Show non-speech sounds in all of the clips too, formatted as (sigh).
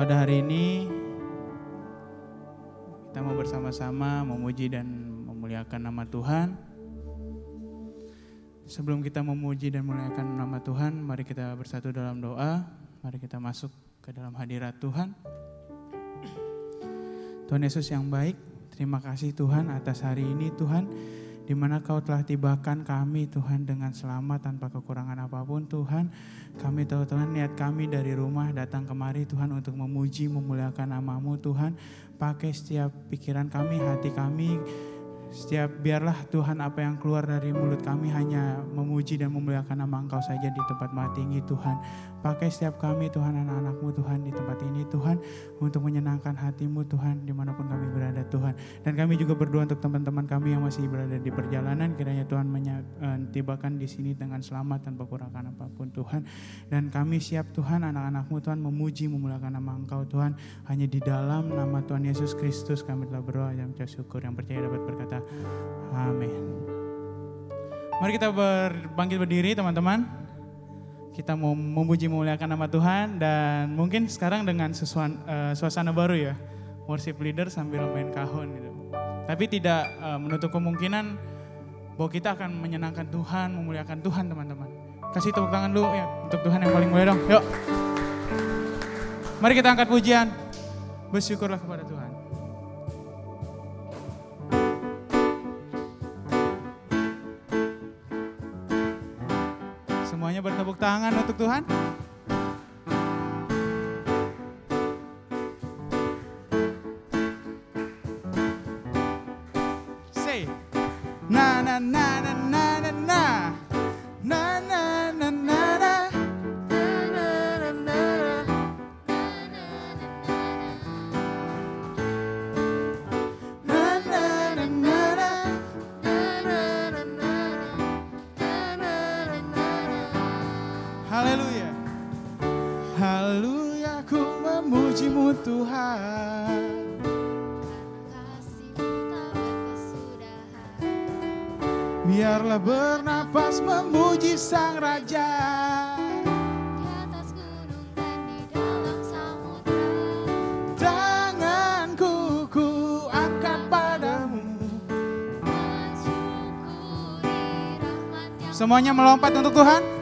pada hari ini kita mau bersama-sama memuji dan memuliakan nama Tuhan. Sebelum kita memuji dan memuliakan nama Tuhan, mari kita bersatu dalam doa. Mari kita masuk ke dalam hadirat Tuhan. Tuhan Yesus yang baik, terima kasih Tuhan atas hari ini Tuhan di mana kau telah tibakan kami Tuhan dengan selamat tanpa kekurangan apa pun Tuhan. Kami tahu Tuhan niat kami dari rumah datang kemari Tuhan untuk memuji memuliakan namamu Tuhan. Pakai setiap pikiran kami, hati kami, setiap biarlah Tuhan apa yang keluar dari mulut kami hanya memuji dan memuliakan nama Engkau saja di tempat mati ini Tuhan. Pakai setiap kami Tuhan anak-anakmu Tuhan di tempat ini Tuhan untuk menyenangkan hatimu Tuhan di mana pun kami berada Tuhan. Dan kami juga berdoa untuk teman-teman kami yang masih berada di perjalanan kiranya Tuhan tibakan di sini dengan selamat tanpa kurangan apa pun Tuhan. Dan kami siap Tuhan anak-anakmu Tuhan memuji memuliakan nama Engkau Tuhan. Hanya di dalam nama Tuhan Yesus Kristus kami telah berdoa yang syukur yang percaya dapat berkata Amin. Mari kita berbangkit berdiri teman-teman. Kita mau memuji memuliakan nama Tuhan dan mungkin sekarang dengan sesuan, uh, suasana baru ya. Worship leader sambil main kahon gitu. Tapi tidak uh, menutup kemungkinan bahwa kita akan menyenangkan Tuhan, memuliakan Tuhan teman-teman. Kasih tepuk tangan dulu ya untuk Tuhan yang paling mulia dong. Yuk. Mari kita angkat pujian. Bersyukurlah kepada Tuhan. Tangan untuk Tuhan. Haleluya. Haleluya ku memujimu Tuhan. Biarlah bernapas memuji Sang Raja. Tanganku ku angkat padamu. Semuanya melompat untuk Tuhan.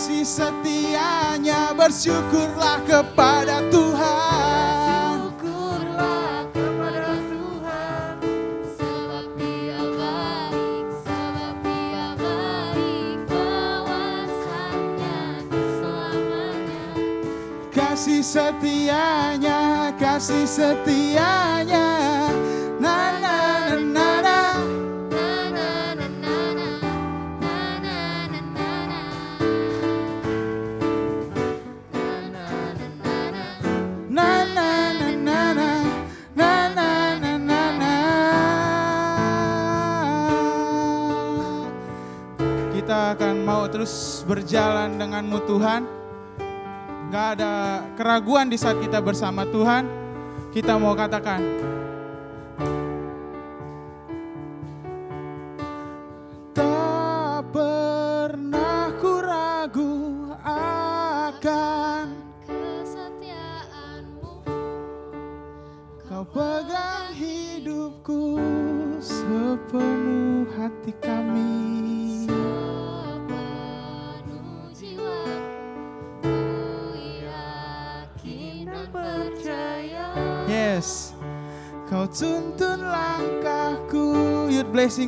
kasih setianya bersyukurlah kepada Tuhan. Bersyukurlah kepada Tuhan, sebab Dia baik, sebab Dia baik kuasanya selamanya. Kasih setianya, kasih setianya. berjalan denganmu Tuhan. Gak ada keraguan di saat kita bersama Tuhan. Kita mau katakan,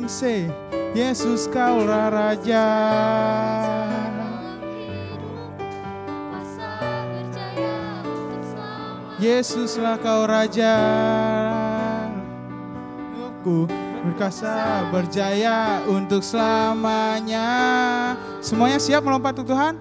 sing say, Yesus kaulah Raja. Yesuslah kau Raja. Hidupku berkasa berjaya untuk selamanya. Semuanya siap melompat untuk Tuhan?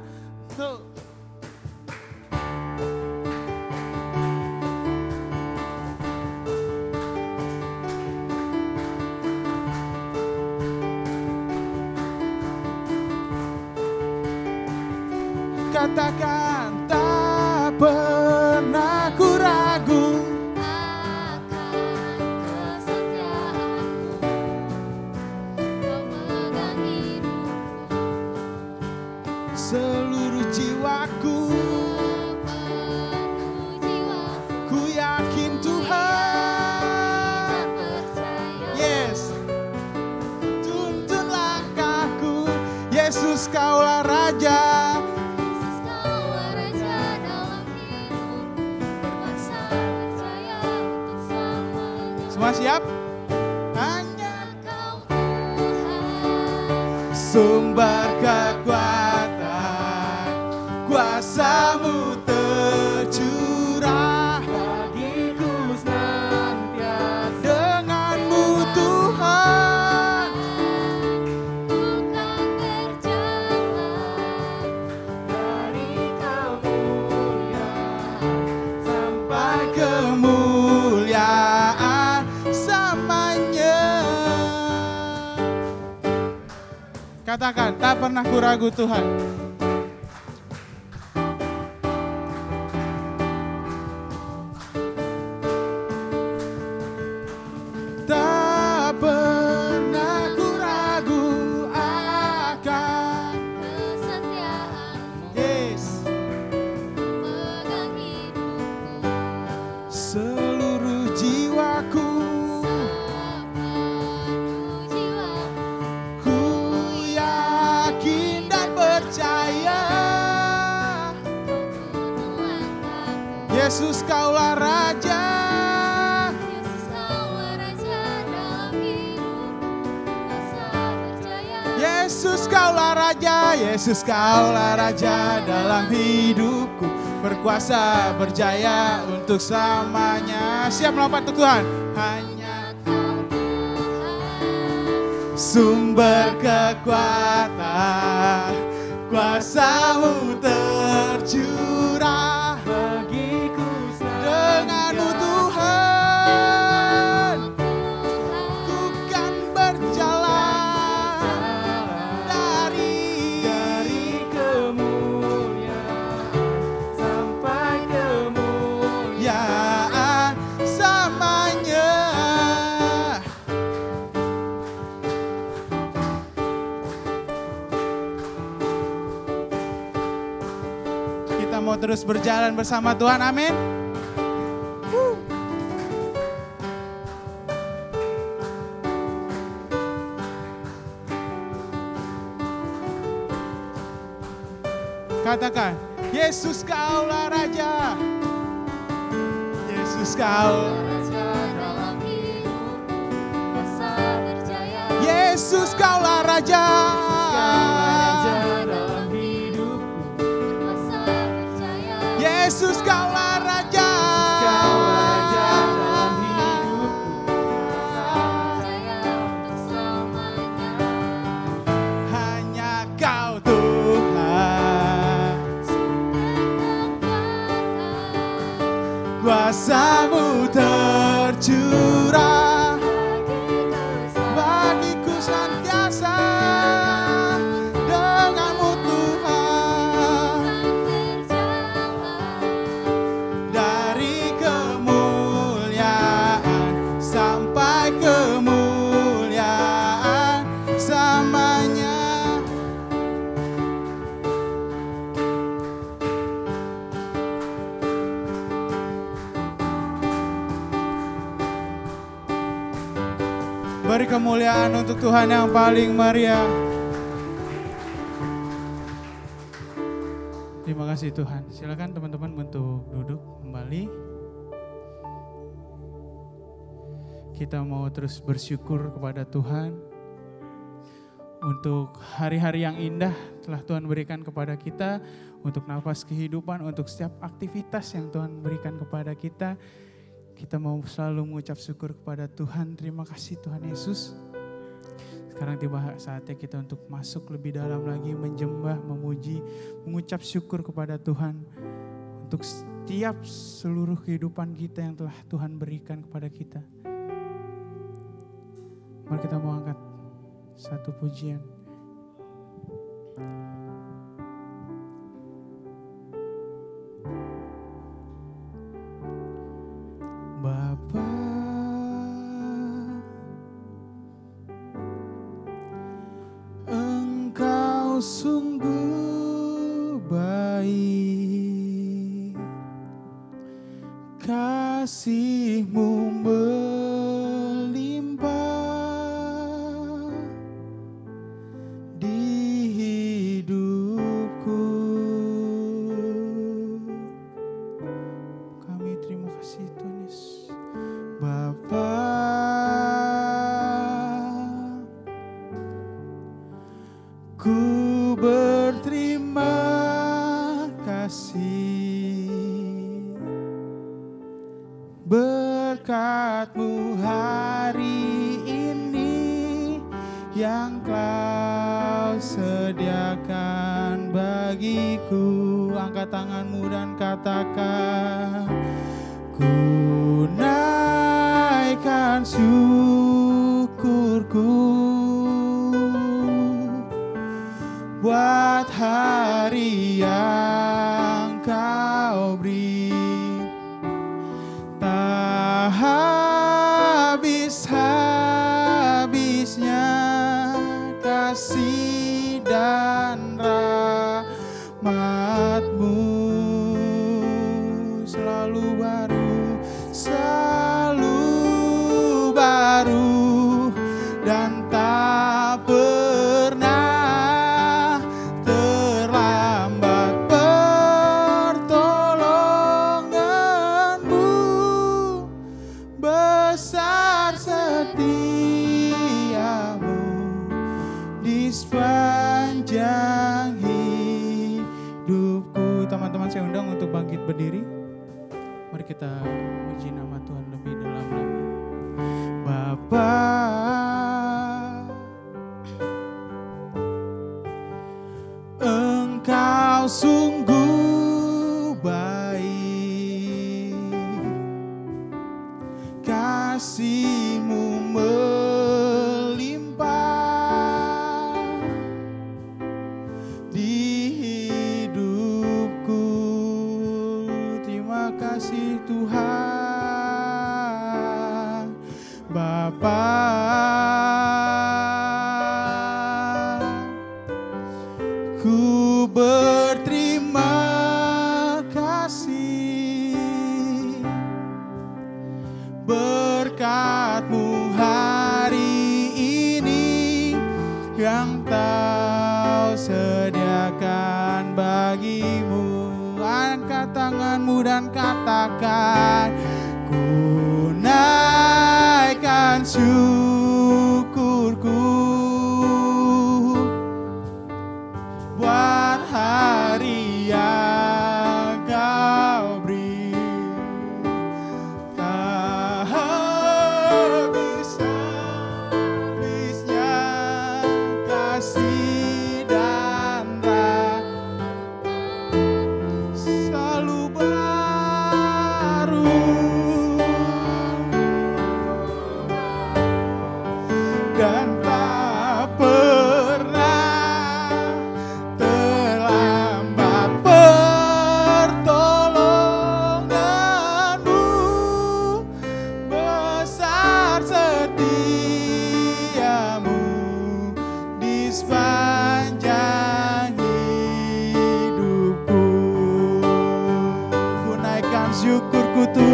lagu Tuhan. kuasa berjaya untuk selamanya. Siap melompat Tuhan. Hanya Tuhan. Sumber kekuatan, kuasa untuk terus berjalan bersama Tuhan. Amin. Katakan, Yesus kaulah Raja. Yesus kaulah Raja. Untuk Tuhan yang paling meriah. Terima kasih Tuhan. Silakan teman-teman untuk duduk kembali. Kita mau terus bersyukur kepada Tuhan untuk hari-hari yang indah telah Tuhan berikan kepada kita, untuk nafas kehidupan, untuk setiap aktivitas yang Tuhan berikan kepada kita. Kita mau selalu mengucap syukur kepada Tuhan. Terima kasih Tuhan Yesus. Sekarang tiba saatnya kita untuk masuk lebih dalam lagi, menjembah, memuji, mengucap syukur kepada Tuhan. Untuk setiap seluruh kehidupan kita yang telah Tuhan berikan kepada kita. Mari kita mau angkat satu pujian.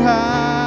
high.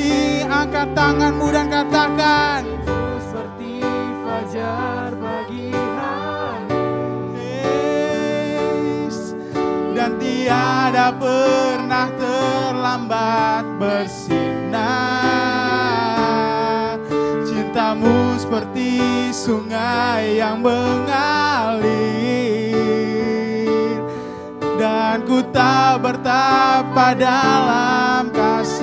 kasih. Angkat tanganmu dan katakan. Seperti fajar pagi hari. Dan tiada pernah terlambat bersinar. Cintamu seperti sungai yang mengalir. Dan ku tak bertapa dalam kasih.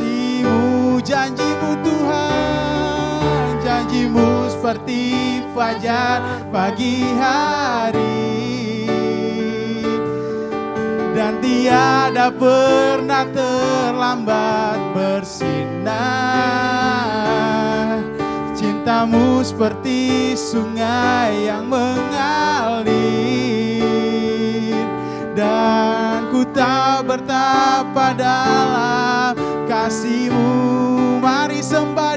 seperti fajar pagi hari. Dan tiada pernah terlambat bersinar. Cintamu seperti sungai yang mengalir. Dan ku tak bertapa dalam kasihmu. Mari sembah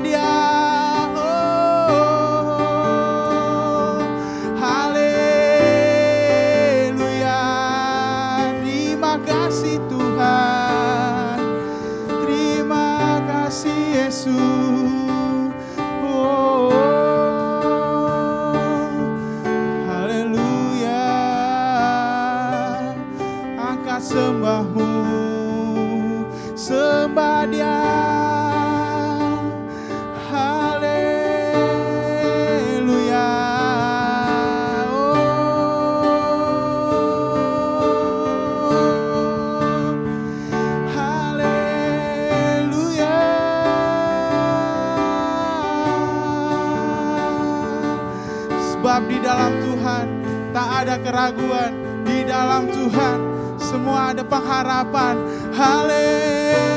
keraguan. Di dalam Tuhan semua ada pengharapan. Haleluya.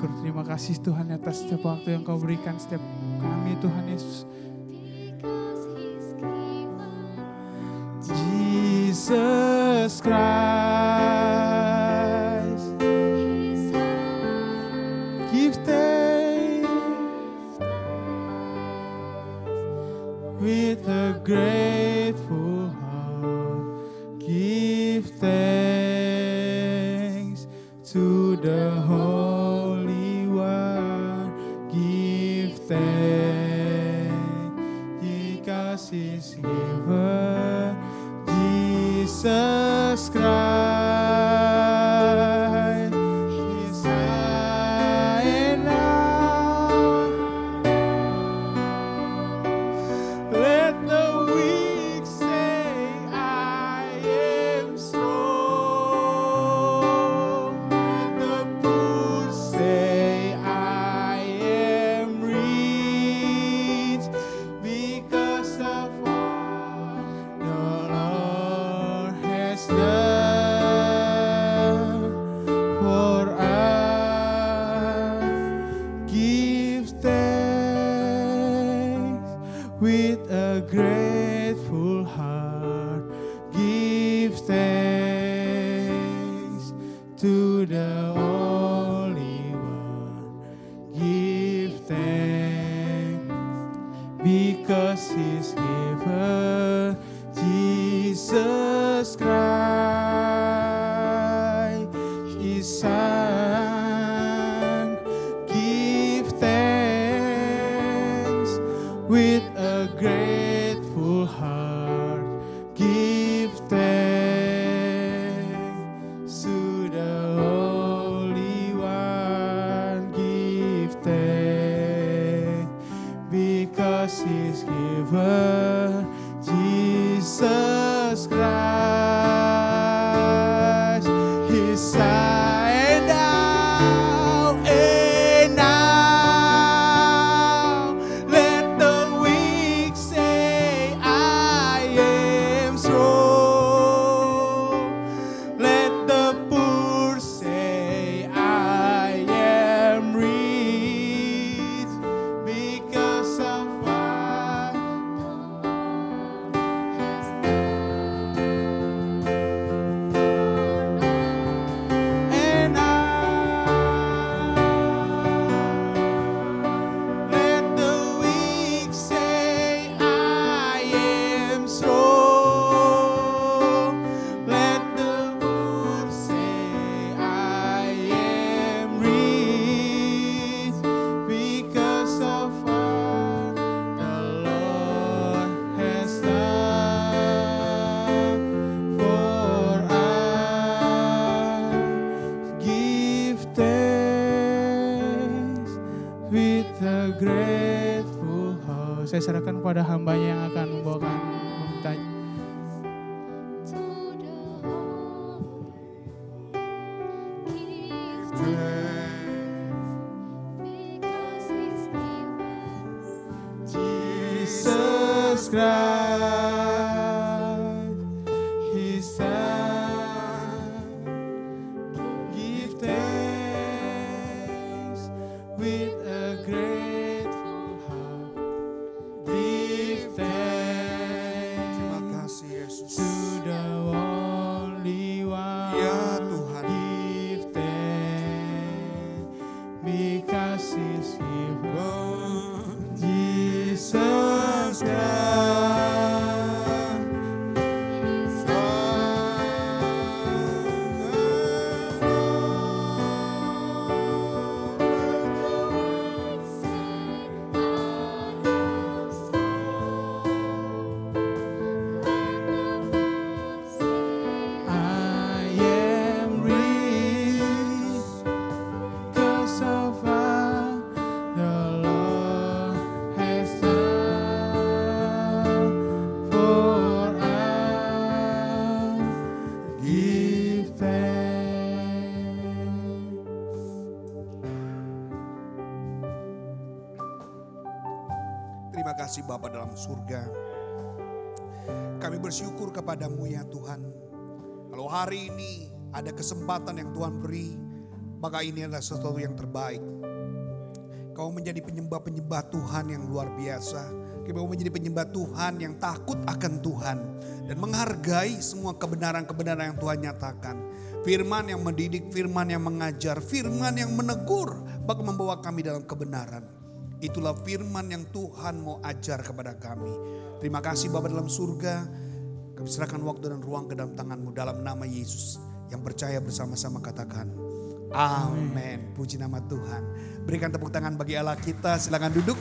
bersyukur. Terima kasih Tuhan atas setiap waktu yang kau berikan setiap kami Tuhan Yesus. Kasih Bapa dalam surga. Kami bersyukur kepadamu ya Tuhan. Kalau hari ini ada kesempatan yang Tuhan beri, maka ini adalah sesuatu yang terbaik. Kau menjadi penyembah-penyembah Tuhan yang luar biasa. Kau menjadi penyembah Tuhan yang takut akan Tuhan. Dan menghargai semua kebenaran-kebenaran yang Tuhan nyatakan. Firman yang mendidik, firman yang mengajar, firman yang menegur. Bahkan membawa kami dalam kebenaran. Itulah firman yang Tuhan mau ajar kepada kami. Terima kasih Bapak dalam surga. Kami serahkan waktu dan ruang ke dalam tanganmu dalam nama Yesus. Yang percaya bersama-sama katakan. Amin. Puji nama Tuhan. Berikan tepuk tangan bagi Allah kita. Silakan duduk.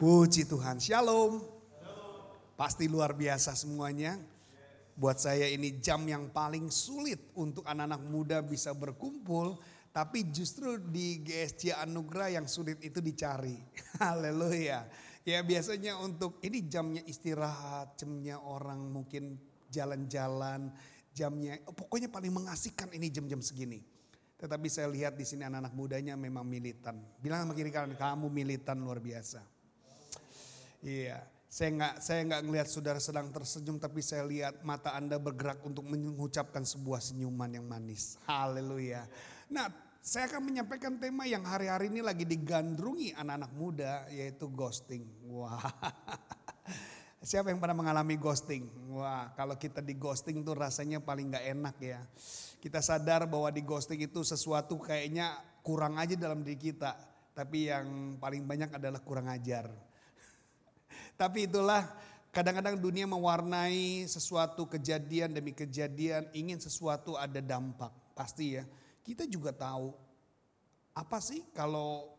Puji Tuhan. Shalom. Pasti luar biasa semuanya. Buat saya ini jam yang paling sulit untuk anak-anak muda bisa berkumpul. Tapi justru di GSC Anugerah yang sulit itu dicari. (laughs) Haleluya. Ya biasanya untuk ini jamnya istirahat, jamnya orang mungkin jalan-jalan, jamnya oh, pokoknya paling mengasihkan ini jam-jam segini. Tetapi saya lihat di sini anak-anak mudanya memang militan. Bilang sama kiri kanan kamu militan luar biasa. Iya, saya nggak saya nggak ngelihat saudara sedang tersenyum, tapi saya lihat mata anda bergerak untuk mengucapkan sebuah senyuman yang manis. Haleluya. Nah, saya akan menyampaikan tema yang hari-hari ini lagi digandrungi anak-anak muda, yaitu ghosting. Wah, (laughs) siapa yang pernah mengalami ghosting? Wah, kalau kita di ghosting tuh rasanya paling nggak enak ya. Kita sadar bahwa di ghosting itu sesuatu kayaknya kurang aja dalam diri kita, tapi yang paling banyak adalah kurang ajar. (laughs) Tapi itulah kadang-kadang dunia mewarnai sesuatu kejadian demi kejadian, ingin sesuatu ada dampak. Pasti ya. Kita juga tahu apa sih kalau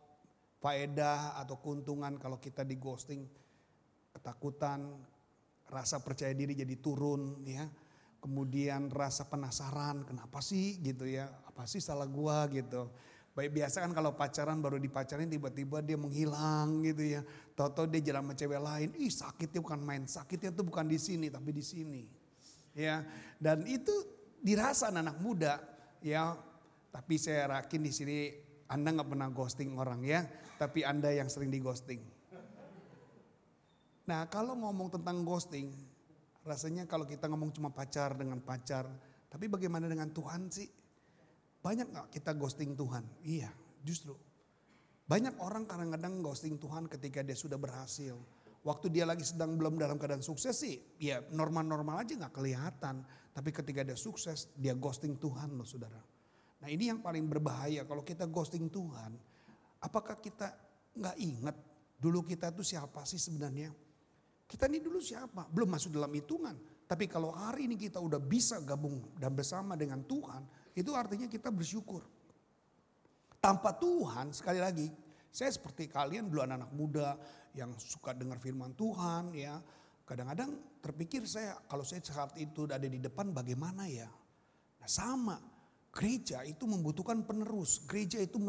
faedah atau keuntungan kalau kita di ghosting, ketakutan, rasa percaya diri jadi turun ya. Kemudian rasa penasaran, kenapa sih gitu ya? Apa sih salah gua gitu. Baik biasa kan kalau pacaran baru dipacarin tiba-tiba dia menghilang gitu ya. Toto dia jalan sama cewek lain. Ih sakitnya bukan main, sakitnya tuh bukan di sini tapi di sini. Ya, dan itu dirasa anak muda ya. Tapi saya yakin di sini Anda nggak pernah ghosting orang ya, tapi Anda yang sering di ghosting. Nah, kalau ngomong tentang ghosting, rasanya kalau kita ngomong cuma pacar dengan pacar, tapi bagaimana dengan Tuhan sih? Banyak gak kita ghosting Tuhan? Iya, justru. Banyak orang kadang-kadang ghosting Tuhan ketika dia sudah berhasil. Waktu dia lagi sedang belum dalam keadaan sukses sih, ya normal-normal aja gak kelihatan. Tapi ketika dia sukses, dia ghosting Tuhan loh saudara. Nah ini yang paling berbahaya kalau kita ghosting Tuhan. Apakah kita gak ingat dulu kita tuh siapa sih sebenarnya? Kita ini dulu siapa? Belum masuk dalam hitungan. Tapi kalau hari ini kita udah bisa gabung dan bersama dengan Tuhan, itu artinya kita bersyukur. Tanpa Tuhan, sekali lagi, saya seperti kalian dulu anak-anak muda yang suka dengar firman Tuhan ya. Kadang-kadang terpikir saya kalau saya saat itu ada di depan bagaimana ya. Nah sama, gereja itu membutuhkan penerus. Gereja itu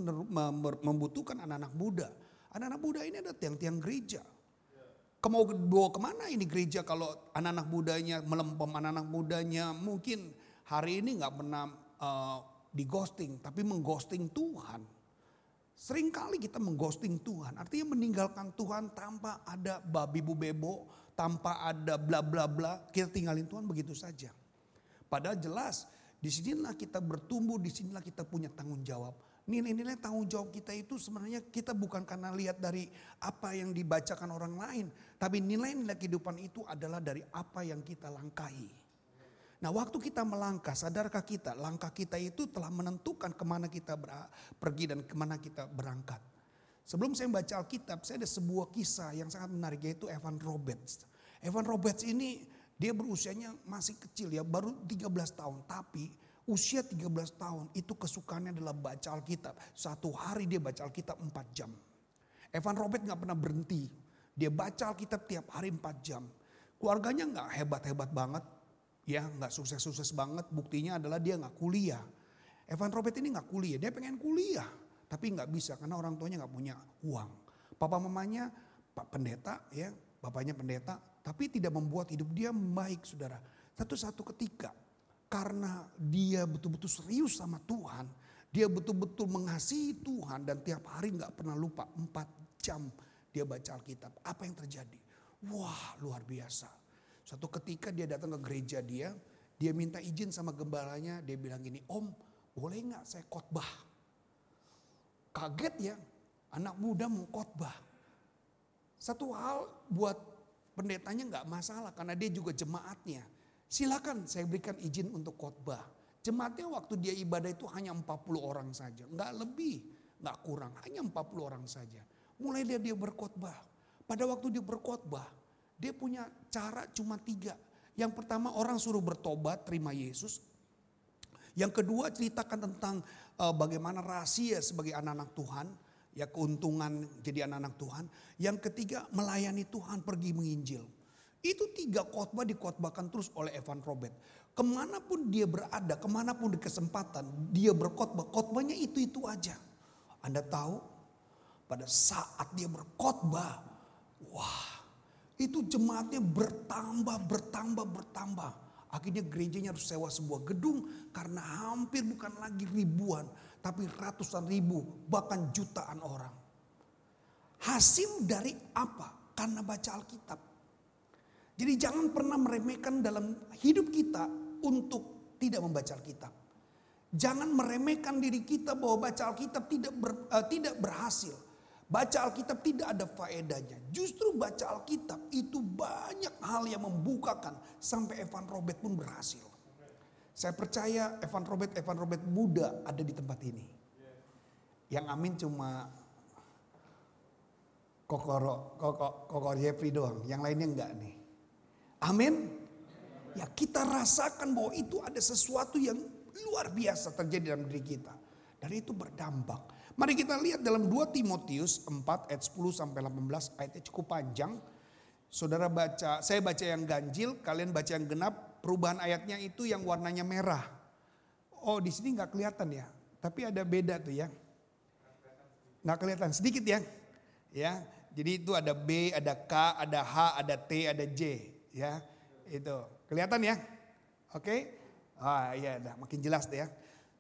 membutuhkan anak-anak muda. Anak-anak muda ini ada tiang-tiang gereja. Mau bawa ke mana ini gereja kalau anak-anak mudanya melempem anak-anak mudanya mungkin hari ini nggak pernah uh, di ghosting tapi mengghosting Tuhan. Seringkali kita mengghosting Tuhan, artinya meninggalkan Tuhan tanpa ada babi bu bebo, tanpa ada bla bla bla, kita tinggalin Tuhan begitu saja. Padahal jelas di sinilah kita bertumbuh, di sinilah kita punya tanggung jawab. Nilai-nilai tanggung jawab kita itu sebenarnya kita bukan karena lihat dari apa yang dibacakan orang lain. Tapi nilai-nilai kehidupan itu adalah dari apa yang kita langkahi. Nah waktu kita melangkah, sadarkah kita langkah kita itu telah menentukan ke mana kita pergi dan ke mana kita berangkat. Sebelum saya baca Alkitab, saya ada sebuah kisah yang sangat menarik yaitu Evan Roberts. Evan Roberts ini dia berusianya masih kecil ya, baru 13 tahun. Tapi usia 13 tahun itu kesukaannya adalah baca Alkitab. Satu hari dia baca Alkitab 4 jam. Evan Robert gak pernah berhenti. Dia baca Alkitab tiap hari 4 jam. Keluarganya gak hebat-hebat banget. Ya gak sukses-sukses banget. Buktinya adalah dia gak kuliah. Evan Robert ini gak kuliah. Dia pengen kuliah. Tapi gak bisa karena orang tuanya gak punya uang. Papa mamanya Pak pendeta ya. Bapaknya pendeta. Tapi tidak membuat hidup dia baik saudara. Satu-satu ketika karena dia betul-betul serius sama Tuhan, dia betul-betul mengasihi Tuhan dan tiap hari nggak pernah lupa empat jam dia baca Alkitab. Apa yang terjadi? Wah luar biasa. Suatu ketika dia datang ke gereja dia, dia minta izin sama gembalanya, dia bilang gini, Om boleh nggak saya khotbah? Kaget ya, anak muda mau khotbah. Satu hal buat pendetanya nggak masalah karena dia juga jemaatnya. Silakan saya berikan izin untuk khotbah. Jemaatnya waktu dia ibadah itu hanya 40 orang saja, nggak lebih, nggak kurang, hanya 40 orang saja. Mulai dia dia berkhotbah. Pada waktu dia berkhotbah, dia punya cara cuma tiga. Yang pertama orang suruh bertobat, terima Yesus. Yang kedua ceritakan tentang uh, bagaimana rahasia sebagai anak-anak Tuhan, ya keuntungan jadi anak-anak Tuhan. Yang ketiga melayani Tuhan, pergi menginjil. Itu tiga khotbah dikhotbahkan terus oleh Evan Robert. Ke mana pun dia berada, ke mana pun di kesempatan, dia berkhotbah, khotbahnya itu-itu aja. Anda tahu, pada saat dia berkhotbah, wah, itu jemaatnya bertambah, bertambah, bertambah. Akhirnya gerejanya harus sewa sebuah gedung karena hampir bukan lagi ribuan, tapi ratusan ribu, bahkan jutaan orang. Hasil dari apa? Karena baca Alkitab. Jadi jangan pernah meremehkan dalam hidup kita untuk tidak membaca Alkitab. Jangan meremehkan diri kita bahwa baca Alkitab tidak ber, uh, tidak berhasil. Baca Alkitab tidak ada faedahnya. Justru baca Alkitab itu banyak hal yang membukakan sampai Evan Robert pun berhasil. Saya percaya Evan Robert, Evan Robert muda ada di tempat ini. Yang amin cuma Kokoro, Koko, Koko Jeffrey doang. Yang lainnya enggak nih. Amin. Ya kita rasakan bahwa itu ada sesuatu yang luar biasa terjadi dalam diri kita. Dan itu berdampak. Mari kita lihat dalam 2 Timotius 4 ayat 10 sampai 18 ayatnya cukup panjang. Saudara baca, saya baca yang ganjil, kalian baca yang genap. Perubahan ayatnya itu yang warnanya merah. Oh di sini nggak kelihatan ya, tapi ada beda tuh ya. Nggak kelihatan sedikit ya, ya. Jadi itu ada B, ada K, ada H, ada T, ada J, ya. Itu kelihatan ya, oke? Ah iya, dah makin jelas deh ya.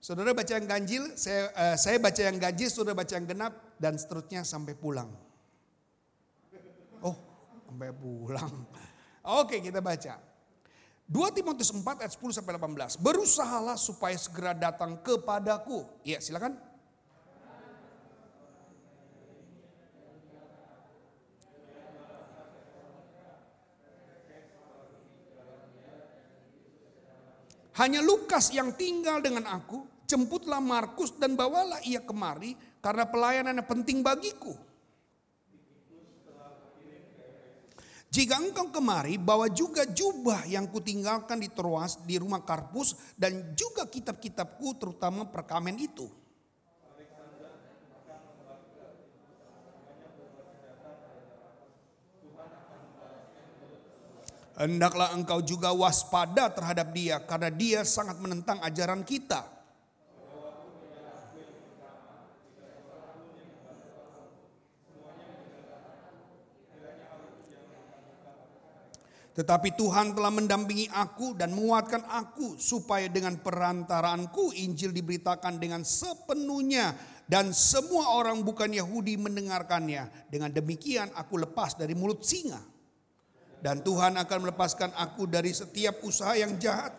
Saudara baca yang ganjil, saya, uh, saya baca yang ganjil, saudara baca yang genap, dan seterusnya sampai pulang. Oh, sampai pulang. Oke, kita baca. 2 Timotius 4 ayat 10 sampai 18. Berusahalah supaya segera datang kepadaku. Iya, silakan. Hanya Lukas yang tinggal dengan aku, jemputlah Markus dan bawalah ia kemari karena pelayanannya penting bagiku. Jika engkau kemari, bawa juga jubah yang kutinggalkan di Troas di rumah Karpus dan juga kitab-kitabku terutama perkamen itu. Hendaklah engkau juga waspada terhadap dia karena dia sangat menentang ajaran kita. Tetapi Tuhan telah mendampingi aku dan menguatkan aku supaya dengan perantaraanku Injil diberitakan dengan sepenuhnya dan semua orang bukan Yahudi mendengarkannya. Dengan demikian aku lepas dari mulut singa. Dan Tuhan akan melepaskan aku dari setiap usaha yang jahat.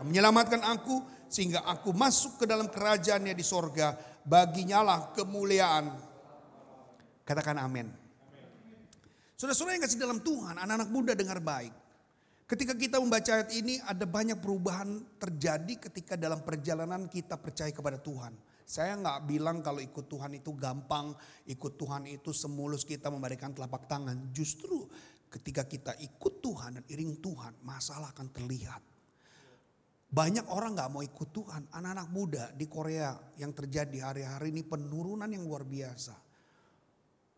Menyelamatkan aku sehingga aku masuk ke dalam kerajaannya di sorga. Baginya lah kemuliaan. Katakan amin. Saudara-saudara yang kasih dalam Tuhan, anak-anak muda dengar baik. Ketika kita membaca ayat ini ada banyak perubahan terjadi ketika dalam perjalanan kita percaya kepada Tuhan. Saya nggak bilang kalau ikut Tuhan itu gampang, ikut Tuhan itu semulus kita memberikan telapak tangan. Justru ketika kita ikut Tuhan dan iring Tuhan, masalah akan terlihat. Banyak orang nggak mau ikut Tuhan. Anak-anak muda di Korea yang terjadi hari-hari ini penurunan yang luar biasa.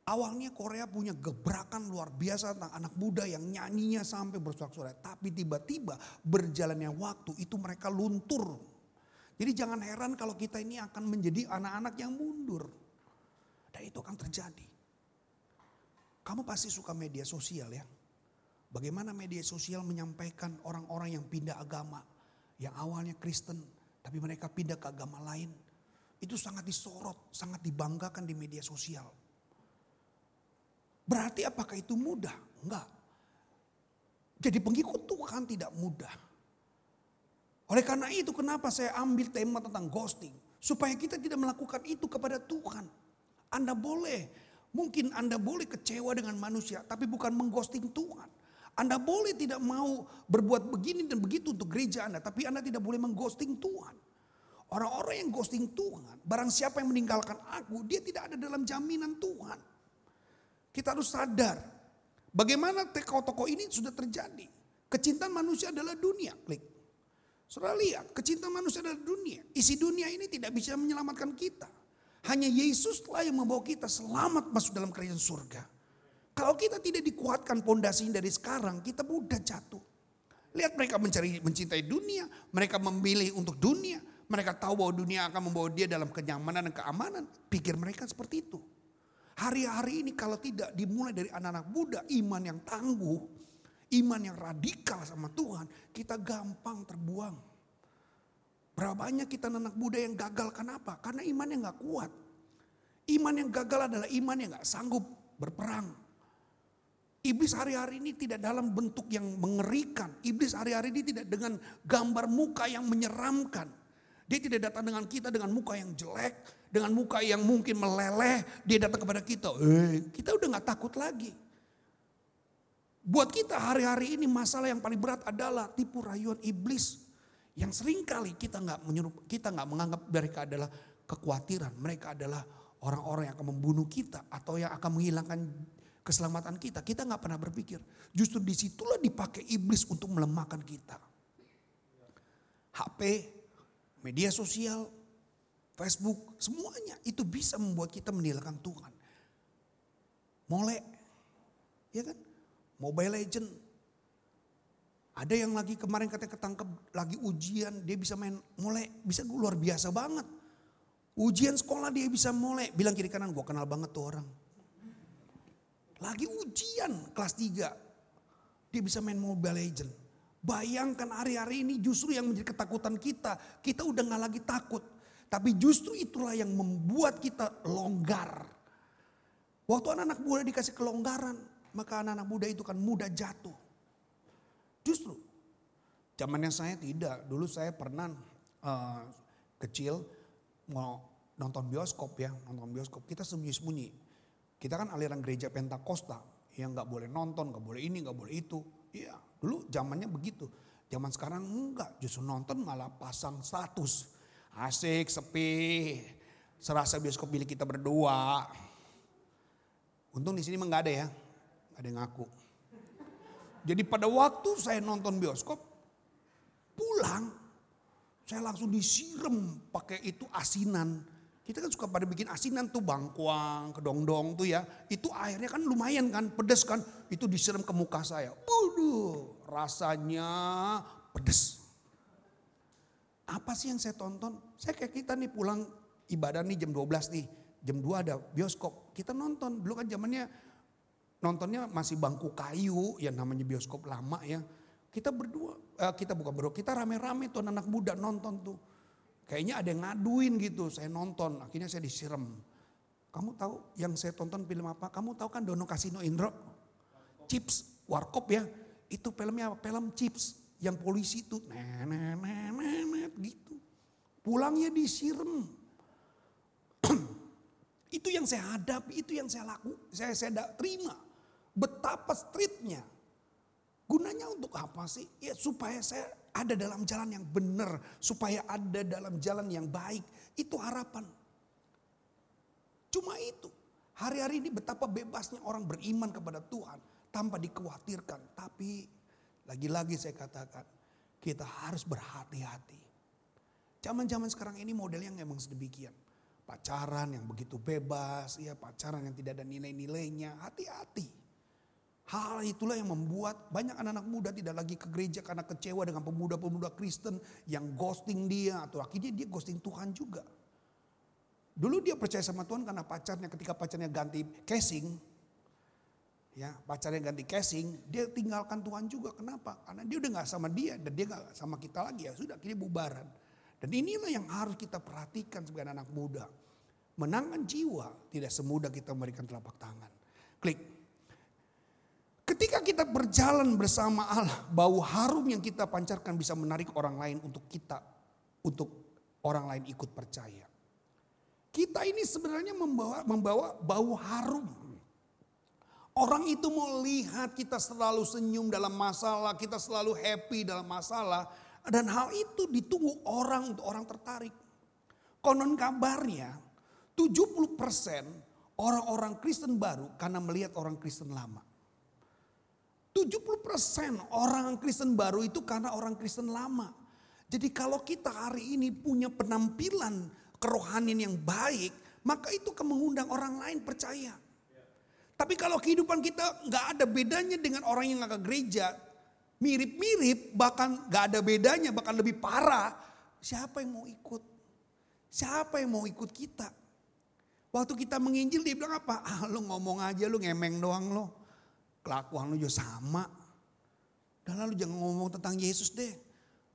Awalnya Korea punya gebrakan luar biasa tentang anak muda yang nyanyinya sampai bersorak-sorai. Tapi tiba-tiba berjalannya waktu itu mereka luntur. Jadi jangan heran kalau kita ini akan menjadi anak-anak yang mundur. Dan itu akan terjadi. Kamu pasti suka media sosial ya. Bagaimana media sosial menyampaikan orang-orang yang pindah agama. Yang awalnya Kristen tapi mereka pindah ke agama lain. Itu sangat disorot, sangat dibanggakan di media sosial. Berarti apakah itu mudah? Enggak. Jadi pengikut Tuhan tidak mudah. Oleh karena itu kenapa saya ambil tema tentang ghosting. Supaya kita tidak melakukan itu kepada Tuhan. Anda boleh, mungkin Anda boleh kecewa dengan manusia. Tapi bukan mengghosting Tuhan. Anda boleh tidak mau berbuat begini dan begitu untuk gereja Anda. Tapi Anda tidak boleh mengghosting Tuhan. Orang-orang yang ghosting Tuhan, barang siapa yang meninggalkan aku, dia tidak ada dalam jaminan Tuhan. Kita harus sadar, bagaimana tokoh-tokoh ini sudah terjadi. Kecintaan manusia adalah dunia, klik. Saudara lihat, kecintaan manusia adalah dunia. Isi dunia ini tidak bisa menyelamatkan kita. Hanya Yesuslah yang membawa kita selamat masuk dalam kerajaan surga. Kalau kita tidak dikuatkan pondasinya dari sekarang, kita mudah jatuh. Lihat mereka mencari mencintai dunia, mereka memilih untuk dunia, mereka tahu bahwa dunia akan membawa dia dalam kenyamanan dan keamanan. Pikir mereka seperti itu. Hari-hari ini kalau tidak dimulai dari anak-anak muda, iman yang tangguh, iman yang radikal sama Tuhan, kita gampang terbuang. Berapa banyak kita anak muda yang gagal kenapa? Karena imannya nggak kuat. Iman yang gagal adalah iman yang nggak sanggup berperang. Iblis hari-hari ini tidak dalam bentuk yang mengerikan. Iblis hari-hari ini tidak dengan gambar muka yang menyeramkan. Dia tidak datang dengan kita dengan muka yang jelek, dengan muka yang mungkin meleleh. Dia datang kepada kita, eh, kita udah nggak takut lagi. Buat kita hari-hari ini masalah yang paling berat adalah tipu rayuan iblis yang sering kali kita nggak menyerup, kita nggak menganggap mereka adalah kekhawatiran, mereka adalah orang-orang yang akan membunuh kita atau yang akan menghilangkan keselamatan kita. Kita nggak pernah berpikir, justru di situlah dipakai iblis untuk melemahkan kita. HP, media sosial, Facebook, semuanya itu bisa membuat kita meninggalkan Tuhan. Molek, ya kan? Mobile Legend. Ada yang lagi kemarin katanya ketangkep lagi ujian, dia bisa main molek, bisa luar biasa banget. Ujian sekolah dia bisa molek, bilang kiri kanan gue kenal banget tuh orang. Lagi ujian kelas 3, dia bisa main Mobile Legend. Bayangkan hari-hari ini justru yang menjadi ketakutan kita, kita udah gak lagi takut. Tapi justru itulah yang membuat kita longgar. Waktu anak-anak muda dikasih kelonggaran, maka anak-anak muda itu kan mudah jatuh. Justru zamannya saya tidak. Dulu saya pernah uh, kecil mau nonton bioskop ya, nonton bioskop. Kita sembunyi-sembunyi. Kita kan aliran gereja Pentakosta yang nggak boleh nonton, nggak boleh ini, nggak boleh itu. Iya, dulu zamannya begitu. Zaman sekarang enggak, justru nonton malah pasang status. Asik, sepi, serasa bioskop milik kita berdua. Untung di sini nggak ada ya, ada yang ngaku. Jadi pada waktu saya nonton bioskop, pulang, saya langsung disiram pakai itu asinan. Kita kan suka pada bikin asinan tuh bangkuang, kedongdong tuh ya. Itu airnya kan lumayan kan, pedes kan. Itu disiram ke muka saya. Waduh, rasanya pedes. Apa sih yang saya tonton? Saya kayak kita nih pulang ibadah nih jam 12 nih. Jam 2 ada bioskop. Kita nonton. Dulu kan zamannya nontonnya masih bangku kayu yang namanya bioskop lama ya. Kita berdua, eh, kita bukan berdua, kita rame-rame tuh anak muda nonton tuh. Kayaknya ada yang ngaduin gitu, saya nonton, akhirnya saya disiram. Kamu tahu yang saya tonton film apa? Kamu tahu kan Dono Kasino Indro? Chips, Warkop ya. Itu filmnya apa? Film Chips. Yang polisi itu, nenek gitu. Pulangnya disiram. (clears throat) itu yang saya hadapi, itu yang saya laku, saya saya terima. Betapa streetnya. Gunanya untuk apa sih? Ya supaya saya ada dalam jalan yang benar. Supaya ada dalam jalan yang baik. Itu harapan. Cuma itu. Hari-hari ini betapa bebasnya orang beriman kepada Tuhan. Tanpa dikhawatirkan. Tapi lagi-lagi saya katakan. Kita harus berhati-hati. Zaman-zaman sekarang ini modelnya memang sedemikian. Pacaran yang begitu bebas. ya Pacaran yang tidak ada nilai-nilainya. Hati-hati. Hal itulah yang membuat banyak anak-anak muda tidak lagi ke gereja karena kecewa dengan pemuda-pemuda Kristen yang ghosting dia atau akhirnya dia ghosting Tuhan juga. Dulu dia percaya sama Tuhan karena pacarnya ketika pacarnya ganti casing, ya pacarnya ganti casing, dia tinggalkan Tuhan juga. Kenapa? Karena dia udah nggak sama dia dan dia nggak sama kita lagi ya sudah akhirnya bubaran. Dan inilah yang harus kita perhatikan sebagai anak muda. Menangkan jiwa tidak semudah kita memberikan telapak tangan. Klik kita berjalan bersama Allah, bau harum yang kita pancarkan bisa menarik orang lain untuk kita, untuk orang lain ikut percaya. Kita ini sebenarnya membawa membawa bau harum. Orang itu mau lihat kita selalu senyum dalam masalah, kita selalu happy dalam masalah. Dan hal itu ditunggu orang untuk orang tertarik. Konon kabarnya 70% orang-orang Kristen baru karena melihat orang Kristen lama. 70% orang Kristen baru itu karena orang Kristen lama. Jadi kalau kita hari ini punya penampilan kerohanian yang baik, maka itu akan mengundang orang lain percaya. Tapi kalau kehidupan kita nggak ada bedanya dengan orang yang nggak ke gereja, mirip-mirip, bahkan nggak ada bedanya, bahkan lebih parah, siapa yang mau ikut? Siapa yang mau ikut kita? Waktu kita menginjil dia bilang apa? (laughs) Ah lu ngomong aja lu ngemeng doang lo. Kelakuan lu juga sama. Dan lalu jangan ngomong tentang Yesus deh.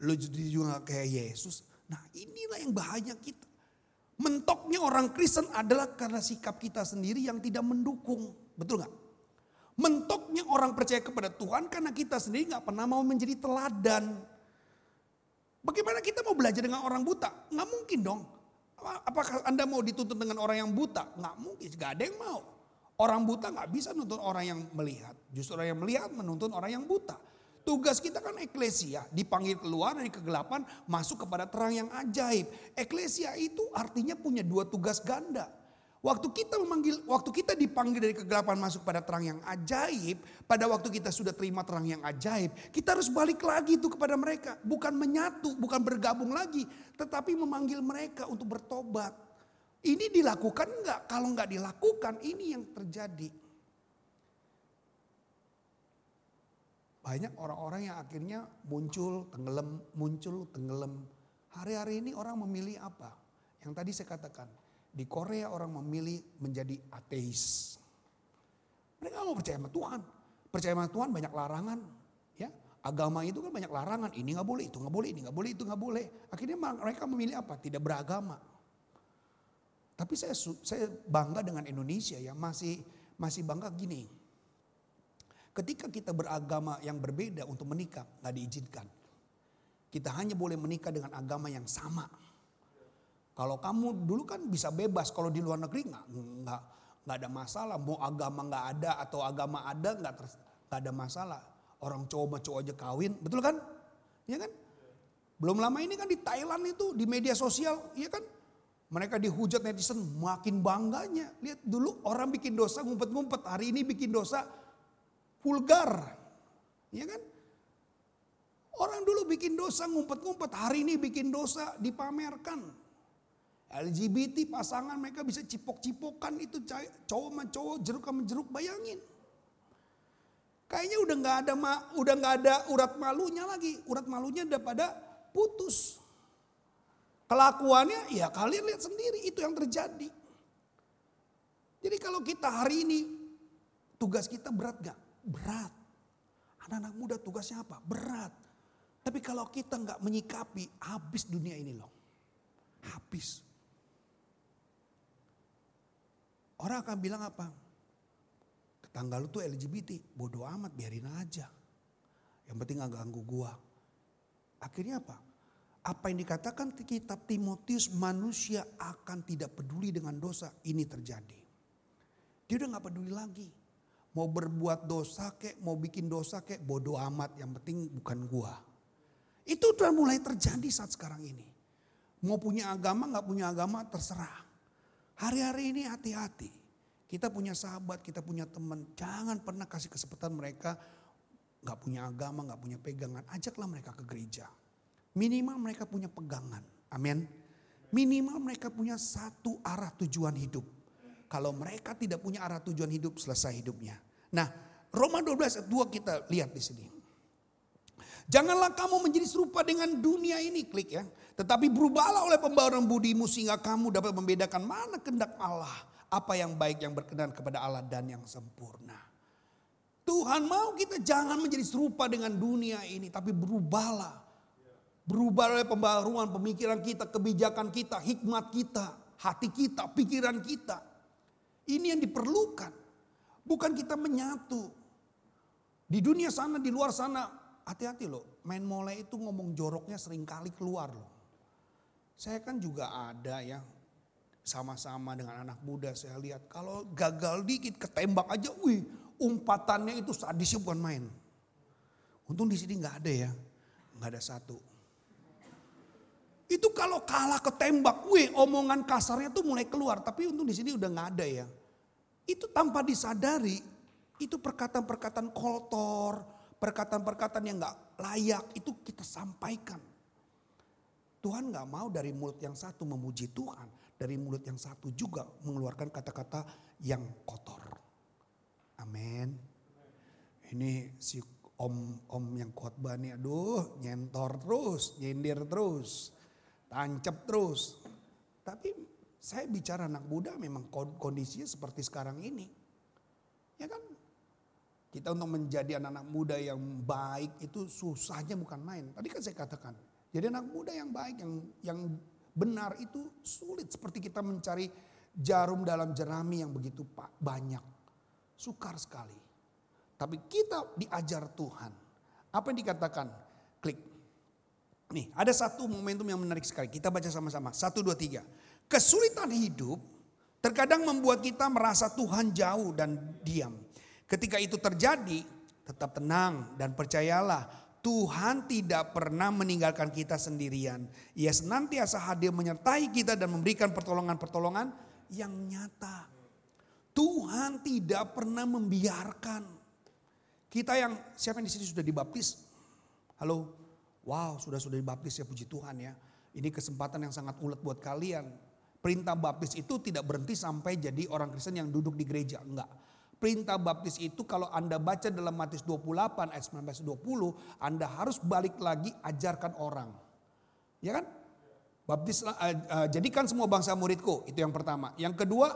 Lu jadi juga gak kayak Yesus. Nah inilah yang bahaya kita. Mentoknya orang Kristen adalah karena sikap kita sendiri yang tidak mendukung. Betul gak? Mentoknya orang percaya kepada Tuhan karena kita sendiri gak pernah mau menjadi teladan. Bagaimana kita mau belajar dengan orang buta? Gak mungkin dong. Apakah Anda mau dituntut dengan orang yang buta? Nggak mungkin, nggak ada yang mau. Orang buta nggak bisa nuntut orang yang melihat. Justru orang yang melihat menuntut orang yang buta. Tugas kita kan eklesia, dipanggil keluar dari kegelapan masuk kepada terang yang ajaib. Eklesia itu artinya punya dua tugas ganda. Waktu kita memanggil, waktu kita dipanggil dari kegelapan masuk pada terang yang ajaib, pada waktu kita sudah terima terang yang ajaib, kita harus balik lagi itu kepada mereka, bukan menyatu, bukan bergabung lagi, tetapi memanggil mereka untuk bertobat. Ini dilakukan enggak? Kalau enggak dilakukan, ini yang terjadi. Banyak orang-orang yang akhirnya muncul, tenggelam, muncul, tenggelam. Hari-hari ini orang memilih apa? Yang tadi saya katakan, di Korea orang memilih menjadi ateis. Mereka mau percaya sama Tuhan. Percaya sama Tuhan banyak larangan. Ya, agama itu kan banyak larangan. Ini nggak boleh, itu nggak boleh, ini nggak boleh, itu nggak boleh. Akhirnya mereka memilih apa? Tidak beragama. Tapi saya saya bangga dengan Indonesia ya masih masih bangga gini. Ketika kita beragama yang berbeda untuk menikah nggak diizinkan. Kita hanya boleh menikah dengan agama yang sama. Kalau kamu dulu kan bisa bebas, kalau di luar negeri nggak nggak nggak ada masalah. Mau agama nggak ada atau agama ada nggak nggak ada masalah. Orang cowok cowok aja kawin, betul kan? Iya kan? Belum lama ini kan di Thailand itu di media sosial, iya kan? Mereka dihujat netizen makin bangganya. Lihat dulu orang bikin dosa ngumpet-ngumpet, hari ini bikin dosa vulgar. Iya kan? Orang dulu bikin dosa ngumpet-ngumpet, hari ini bikin dosa dipamerkan. LGBT pasangan mereka bisa cipok-cipokan itu cowok sama cowok, jeruk sama jeruk, bayangin. Kayaknya udah nggak ada udah nggak ada urat malunya lagi, urat malunya udah pada putus. Kelakuannya ya kalian lihat sendiri itu yang terjadi. Jadi kalau kita hari ini tugas kita berat gak? Berat. Anak-anak muda tugasnya apa? Berat. Tapi kalau kita nggak menyikapi, habis dunia ini loh. Habis. Orang akan bilang apa? Tetangga lu tuh LGBT, bodoh amat biarin aja. Yang penting gak ganggu gua. Akhirnya apa? Apa yang dikatakan di kitab Timotius manusia akan tidak peduli dengan dosa. Ini terjadi. Dia udah gak peduli lagi. Mau berbuat dosa kek, mau bikin dosa kek, bodoh amat. Yang penting bukan gua. Itu udah mulai terjadi saat sekarang ini. Mau punya agama gak punya agama terserah. Hari-hari ini hati-hati. Kita punya sahabat, kita punya teman. Jangan pernah kasih kesempatan mereka gak punya agama, gak punya pegangan. Ajaklah mereka ke gereja. Minimal mereka punya pegangan. Amin. Minimal mereka punya satu arah tujuan hidup. Kalau mereka tidak punya arah tujuan hidup, selesai hidupnya. Nah, Roma 12 ayat 2 kita lihat di sini. Janganlah kamu menjadi serupa dengan dunia ini, klik ya. Tetapi berubahlah oleh pembaruan budimu sehingga kamu dapat membedakan mana kehendak Allah. Apa yang baik yang berkenan kepada Allah dan yang sempurna. Tuhan mau kita jangan menjadi serupa dengan dunia ini. Tapi berubahlah. Berubah oleh pembaruan pemikiran kita, kebijakan kita, hikmat kita, hati kita, pikiran kita. Ini yang diperlukan. Bukan kita menyatu. Di dunia sana, di luar sana, hati-hati loh. Main mulai itu ngomong joroknya sering kali keluar loh. Saya kan juga ada ya, sama-sama dengan anak muda saya lihat. Kalau gagal dikit ketembak aja, wih umpatannya itu sadisnya bukan main. Untung di sini nggak ada ya, nggak ada satu. Itu kalau kalah ketembak, wih omongan kasarnya tuh mulai keluar. Tapi untung di sini udah nggak ada ya. Itu tanpa disadari, itu perkataan-perkataan kotor, perkataan-perkataan yang nggak layak itu kita sampaikan. Tuhan nggak mau dari mulut yang satu memuji Tuhan, dari mulut yang satu juga mengeluarkan kata-kata yang kotor. Amin. Ini si om-om yang khotbah nih, aduh nyentor terus, nyindir terus, tancap terus. Tapi saya bicara anak muda memang kondisinya seperti sekarang ini. Ya kan? Kita untuk menjadi anak-anak muda yang baik itu susahnya bukan main. Tadi kan saya katakan, jadi anak muda yang baik, yang yang benar itu sulit seperti kita mencari jarum dalam jerami yang begitu banyak. Sukar sekali. Tapi kita diajar Tuhan. Apa yang dikatakan? Klik. Nih, ada satu momentum yang menarik sekali. Kita baca sama-sama. Satu, dua, tiga. Kesulitan hidup terkadang membuat kita merasa Tuhan jauh dan diam. Ketika itu terjadi, tetap tenang dan percayalah Tuhan tidak pernah meninggalkan kita sendirian. Ia senantiasa hadir menyertai kita dan memberikan pertolongan-pertolongan yang nyata. Tuhan tidak pernah membiarkan. Kita yang siapa yang di sini sudah dibaptis? Halo? Wow, sudah sudah dibaptis ya puji Tuhan ya. Ini kesempatan yang sangat ulet buat kalian. Perintah baptis itu tidak berhenti sampai jadi orang Kristen yang duduk di gereja, enggak. Perintah baptis itu kalau Anda baca dalam Matius 28 ayat 19 20, Anda harus balik lagi ajarkan orang. Ya kan? Baptis uh, uh, jadikan semua bangsa muridku, itu yang pertama. Yang kedua,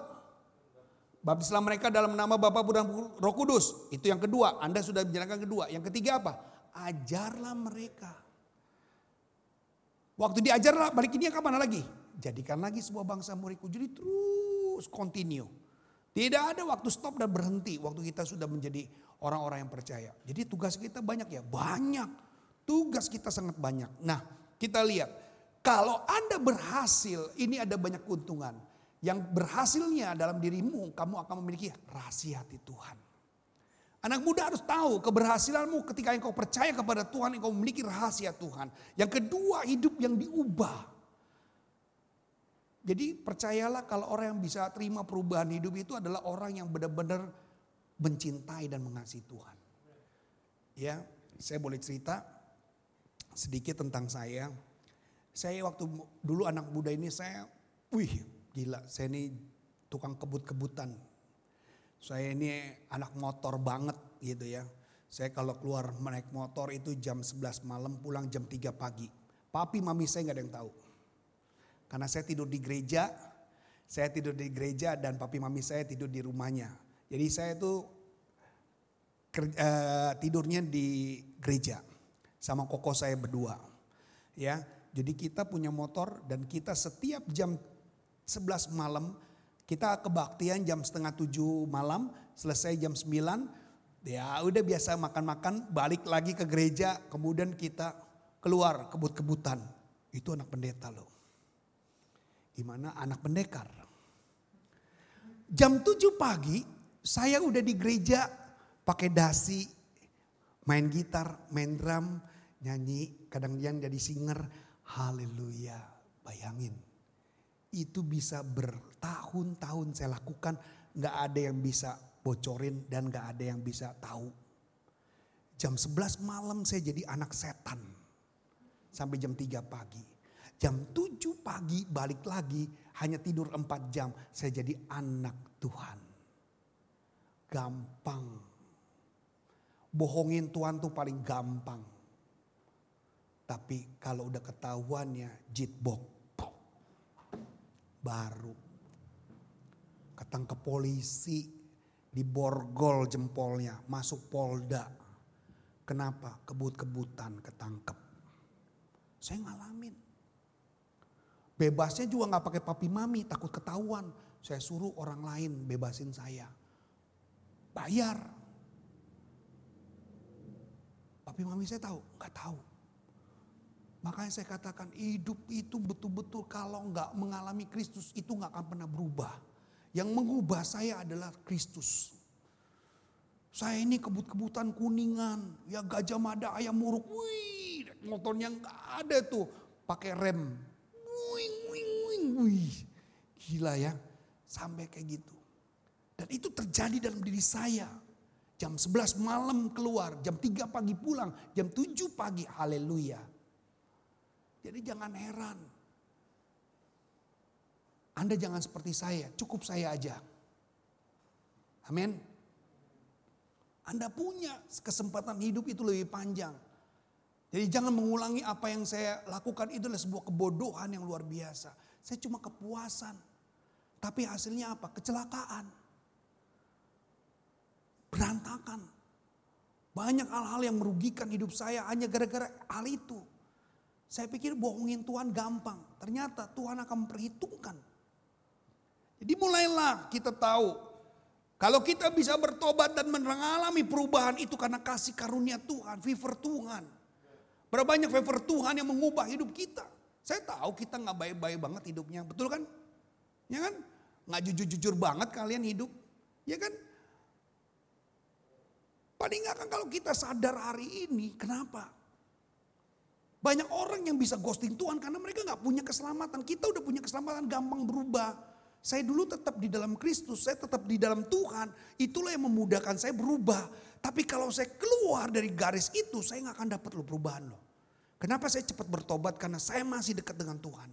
baptislah mereka dalam nama Bapa dan Roh Kudus. Itu yang kedua, Anda sudah menjalankan kedua. Yang ketiga apa? Ajarlah mereka. Waktu diajarlah balik ini ke mana lagi? Jadikan lagi sebuah bangsa muridku. Jadi terus continue. Tidak ada waktu stop dan berhenti waktu kita sudah menjadi orang-orang yang percaya. Jadi tugas kita banyak ya, banyak. Tugas kita sangat banyak. Nah, kita lihat kalau Anda berhasil, ini ada banyak keuntungan. Yang berhasilnya dalam dirimu, kamu akan memiliki rahasia hati Tuhan. Anak muda harus tahu keberhasilanmu ketika engkau percaya kepada Tuhan, engkau memiliki rahasia Tuhan. Yang kedua, hidup yang diubah. Jadi percayalah kalau orang yang bisa terima perubahan hidup itu adalah orang yang benar-benar mencintai dan mengasihi Tuhan. Ya, saya boleh cerita sedikit tentang saya. Saya waktu dulu anak muda ini saya, wih gila, saya ini tukang kebut-kebutan. Saya ini anak motor banget gitu ya. Saya kalau keluar naik motor itu jam 11 malam pulang jam 3 pagi. Papi mami saya nggak ada yang tahu. Karena saya tidur di gereja, saya tidur di gereja dan papi mami saya tidur di rumahnya. Jadi saya itu uh, tidurnya di gereja sama koko saya berdua. Ya, jadi kita punya motor dan kita setiap jam 11 malam kita kebaktian jam setengah tujuh malam, selesai jam 9, ya udah biasa makan-makan, balik lagi ke gereja, kemudian kita keluar kebut-kebutan. Itu anak pendeta loh. Gimana anak pendekar. Jam 7 pagi saya udah di gereja pakai dasi, main gitar, main drum, nyanyi, kadang dia jadi singer. Haleluya, bayangin. Itu bisa bertahun-tahun saya lakukan, nggak ada yang bisa bocorin dan nggak ada yang bisa tahu. Jam 11 malam saya jadi anak setan. Sampai jam 3 pagi. Jam 7 pagi balik lagi hanya tidur 4 jam. Saya jadi anak Tuhan. Gampang. Bohongin Tuhan tuh paling gampang. Tapi kalau udah ketahuannya jitbok. Baru. Ketangkep polisi. Diborgol jempolnya. Masuk polda. Kenapa? Kebut-kebutan ketangkep. Saya ngalamin. Bebasnya juga nggak pakai papi mami, takut ketahuan. Saya suruh orang lain bebasin saya. Bayar. Papi mami saya tahu? Nggak tahu. Makanya saya katakan hidup itu betul-betul kalau nggak mengalami Kristus itu nggak akan pernah berubah. Yang mengubah saya adalah Kristus. Saya ini kebut-kebutan kuningan, ya gajah mada ayam muruk, wih, motornya nggak ada tuh, pakai rem, wing, wing, wing, wih, gila ya, sampai kayak gitu. Dan itu terjadi dalam diri saya. Jam 11 malam keluar, jam 3 pagi pulang, jam 7 pagi, haleluya. Jadi jangan heran. Anda jangan seperti saya, cukup saya aja. Amin. Anda punya kesempatan hidup itu lebih panjang. Jadi jangan mengulangi apa yang saya lakukan itu adalah sebuah kebodohan yang luar biasa. Saya cuma kepuasan. Tapi hasilnya apa? Kecelakaan. Berantakan. Banyak hal-hal yang merugikan hidup saya hanya gara-gara hal itu. Saya pikir bohongin Tuhan gampang. Ternyata Tuhan akan memperhitungkan. Jadi mulailah kita tahu. Kalau kita bisa bertobat dan mengalami perubahan itu karena kasih karunia Tuhan. Favor Tuhan. Berapa banyak favor Tuhan yang mengubah hidup kita. Saya tahu kita nggak baik-baik banget hidupnya. Betul kan? Ya kan? Nggak jujur-jujur banget kalian hidup. Ya kan? Paling nggak kan kalau kita sadar hari ini. Kenapa? Banyak orang yang bisa ghosting Tuhan karena mereka nggak punya keselamatan. Kita udah punya keselamatan gampang berubah. Saya dulu tetap di dalam Kristus, saya tetap di dalam Tuhan. Itulah yang memudahkan saya berubah. Tapi kalau saya keluar dari garis itu, saya nggak akan dapat lo perubahan loh. Kenapa saya cepat bertobat? Karena saya masih dekat dengan Tuhan.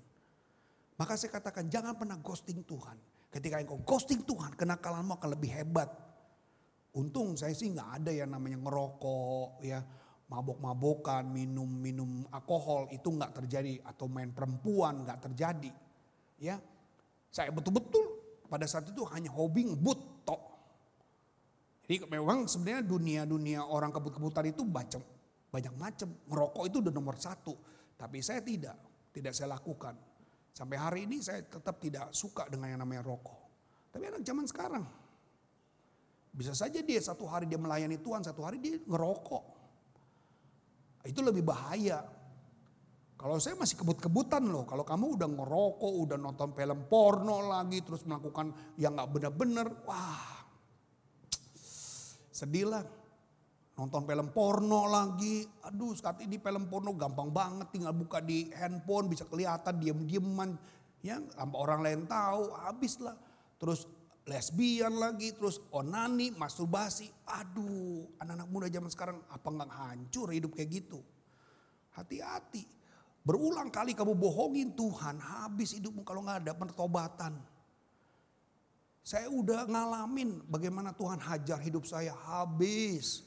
Maka saya katakan jangan pernah ghosting Tuhan. Ketika engkau ghosting Tuhan, kenakalanmu akan lebih hebat. Untung saya sih nggak ada yang namanya ngerokok, ya mabok-mabokan, minum-minum alkohol itu nggak terjadi atau main perempuan nggak terjadi. Ya, saya betul-betul pada saat itu hanya hobi ngebut tok. Jadi memang sebenarnya dunia-dunia orang kebut-kebutan itu macam banyak macam. Ngerokok itu udah nomor satu. Tapi saya tidak, tidak saya lakukan. Sampai hari ini saya tetap tidak suka dengan yang namanya rokok. Tapi anak zaman sekarang, bisa saja dia satu hari dia melayani Tuhan, satu hari dia ngerokok. Itu lebih bahaya. Kalau saya masih kebut-kebutan loh, kalau kamu udah ngerokok, udah nonton film porno lagi, terus melakukan yang gak benar-benar, wah sedih lah. Nonton film porno lagi, aduh sekarang ini film porno gampang banget, tinggal buka di handphone bisa kelihatan diem-dieman. Ya, tanpa orang lain tahu, habis lah. Terus lesbian lagi, terus onani, masturbasi. Aduh, anak-anak muda zaman sekarang apa nggak hancur hidup kayak gitu? Hati-hati. Berulang kali kamu bohongin Tuhan, habis hidupmu kalau nggak ada pertobatan. Saya udah ngalamin bagaimana Tuhan hajar hidup saya habis.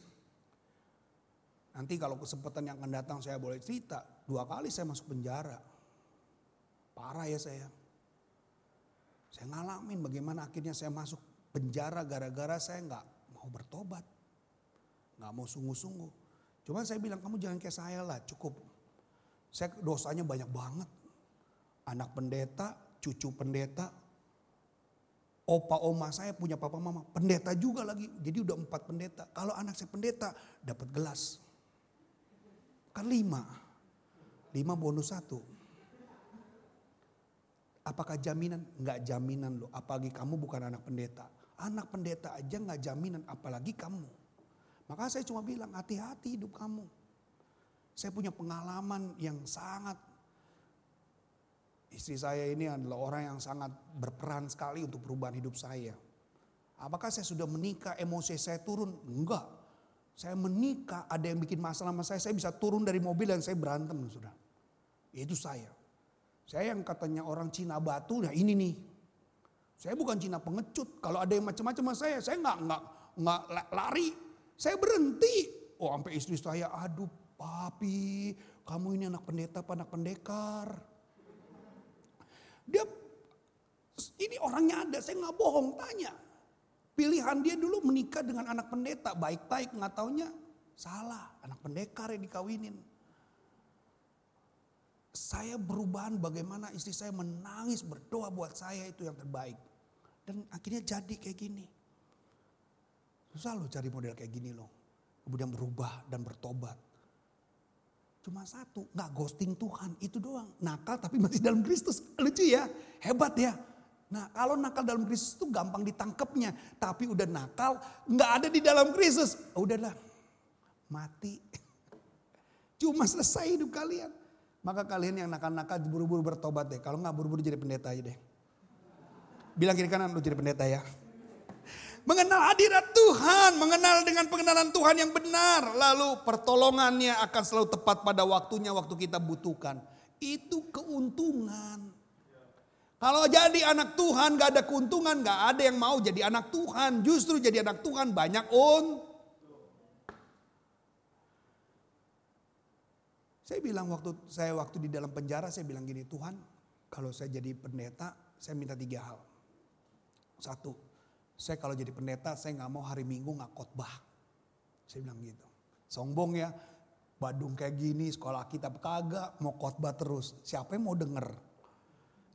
Nanti kalau kesempatan yang akan datang saya boleh cerita. Dua kali saya masuk penjara. Parah ya saya. Saya ngalamin bagaimana akhirnya saya masuk penjara gara-gara saya nggak mau bertobat. Nggak mau sungguh-sungguh. Cuma saya bilang kamu jangan kayak saya lah cukup. Saya dosanya banyak banget. Anak pendeta, cucu pendeta, opa oma saya punya papa mama pendeta juga lagi. Jadi udah empat pendeta. Kalau anak saya pendeta dapat gelas. Kan lima. Lima bonus satu. Apakah jaminan? Enggak jaminan loh. Apalagi kamu bukan anak pendeta. Anak pendeta aja nggak jaminan apalagi kamu. Maka saya cuma bilang hati-hati hidup kamu. Saya punya pengalaman yang sangat Istri saya ini adalah orang yang sangat berperan sekali untuk perubahan hidup saya. Apakah saya sudah menikah, emosi saya turun? Enggak. Saya menikah, ada yang bikin masalah sama saya, saya bisa turun dari mobil dan saya berantem, sudah. Itu saya. Saya yang katanya orang Cina batu, nah ini nih. Saya bukan Cina pengecut. Kalau ada yang macam-macam sama saya, saya nggak nggak nggak lari. Saya berhenti. Oh, sampai istri saya, aduh papi, kamu ini anak pendeta, anak pendekar. Dia ini orangnya ada, saya nggak bohong tanya. Pilihan dia dulu menikah dengan anak pendeta, baik-baik nggak taunya salah, anak pendekar yang dikawinin. Saya berubahan bagaimana istri saya menangis berdoa buat saya itu yang terbaik. Dan akhirnya jadi kayak gini. Susah loh cari model kayak gini loh. Kemudian berubah dan bertobat. Cuma satu, nggak ghosting Tuhan, itu doang. Nakal tapi masih dalam Kristus. Lucu ya, hebat ya. Nah kalau nakal dalam Kristus itu gampang ditangkapnya. Tapi udah nakal, nggak ada di dalam Kristus. Udahlah, mati. (laughs) Cuma selesai hidup kalian. Maka kalian yang nakal-nakal buru-buru bertobat deh. Kalau nggak buru-buru jadi pendeta aja deh. Bilang kiri kanan lu jadi pendeta ya. (laughs) Mengenal hadirat Tuhan, mengenal dengan pengenalan Tuhan yang benar. Lalu pertolongannya akan selalu tepat pada waktunya waktu kita butuhkan. Itu keuntungan. Kalau jadi anak Tuhan gak ada keuntungan, gak ada yang mau jadi anak Tuhan. Justru jadi anak Tuhan banyak un. Saya bilang waktu saya waktu di dalam penjara saya bilang gini Tuhan kalau saya jadi pendeta saya minta tiga hal. Satu, saya kalau jadi pendeta saya nggak mau hari Minggu nggak khotbah. Saya bilang gitu. Sombong ya, Badung kayak gini, sekolah kitab kagak, mau khotbah terus. Siapa yang mau denger?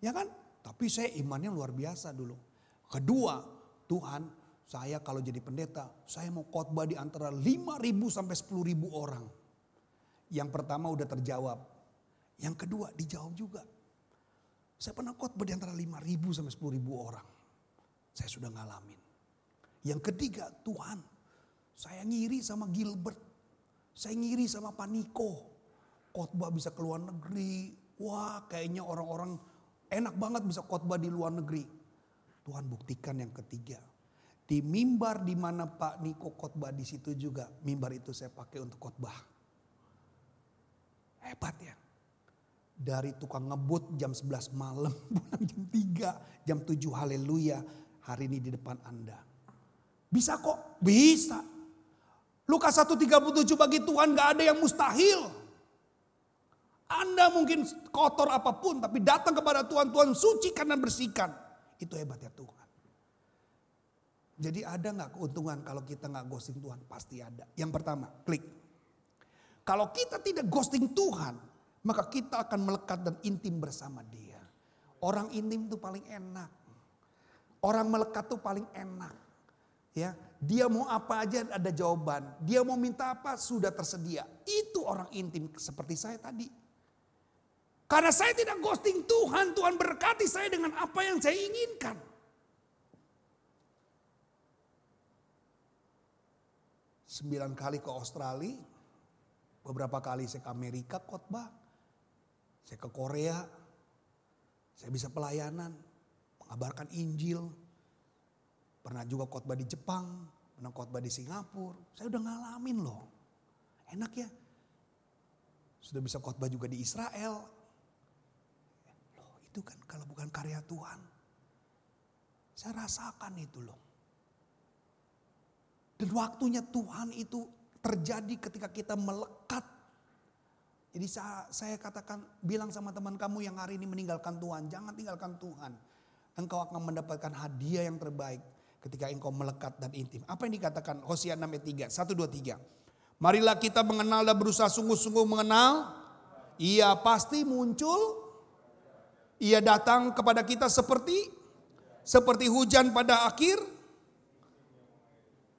Ya kan? Tapi saya imannya luar biasa dulu. Kedua, Tuhan saya kalau jadi pendeta, saya mau khotbah di antara 5 ribu sampai 10 ribu orang. Yang pertama udah terjawab. Yang kedua dijawab juga. Saya pernah khotbah di antara 5 ribu sampai 10 ribu orang. Saya sudah ngalamin. Yang ketiga Tuhan. Saya ngiri sama Gilbert. Saya ngiri sama Paniko. Khotbah bisa ke luar negeri. Wah kayaknya orang-orang enak banget bisa khotbah di luar negeri. Tuhan buktikan yang ketiga. Di mimbar di mana Pak Niko khotbah di situ juga. Mimbar itu saya pakai untuk khotbah. Hebat ya. Dari tukang ngebut jam 11 malam, (laughs) pulang jam 3, jam 7 haleluya. Hari ini di depan Anda. Bisa kok, bisa. Lukas 1.37 bagi Tuhan gak ada yang mustahil. Anda mungkin kotor apa pun tapi datang kepada Tuhan, Tuhan sucikan dan bersihkan. Itu hebatnya Tuhan. Jadi ada nggak keuntungan kalau kita nggak ghosting Tuhan? Pasti ada. Yang pertama, klik. Kalau kita tidak ghosting Tuhan, maka kita akan melekat dan intim bersama Dia. Orang intim itu paling enak. Orang melekat itu paling enak. Ya, dia mau apa aja ada jawaban. Dia mau minta apa sudah tersedia. Itu orang intim seperti saya tadi. Karena saya tidak ghosting Tuhan, Tuhan berkati saya dengan apa yang saya inginkan. Sembilan kali ke Australia, beberapa kali saya ke Amerika khotbah, saya ke Korea, saya bisa pelayanan, mengabarkan Injil, pernah juga khotbah di Jepang, pernah khotbah di Singapura, saya udah ngalamin loh, enak ya. Sudah bisa khotbah juga di Israel, loh itu kan kalau bukan karya Tuhan, saya rasakan itu loh. Dan waktunya Tuhan itu terjadi ketika kita melekat. Jadi saya, saya katakan bilang sama teman kamu yang hari ini meninggalkan Tuhan. Jangan tinggalkan Tuhan. Engkau akan mendapatkan hadiah yang terbaik ketika engkau melekat dan intim. Apa yang dikatakan Hosea 6 ayat 3. 1, 2, 3. Marilah kita mengenal dan berusaha sungguh-sungguh mengenal. Ia pasti muncul. Ia datang kepada kita seperti seperti hujan pada akhir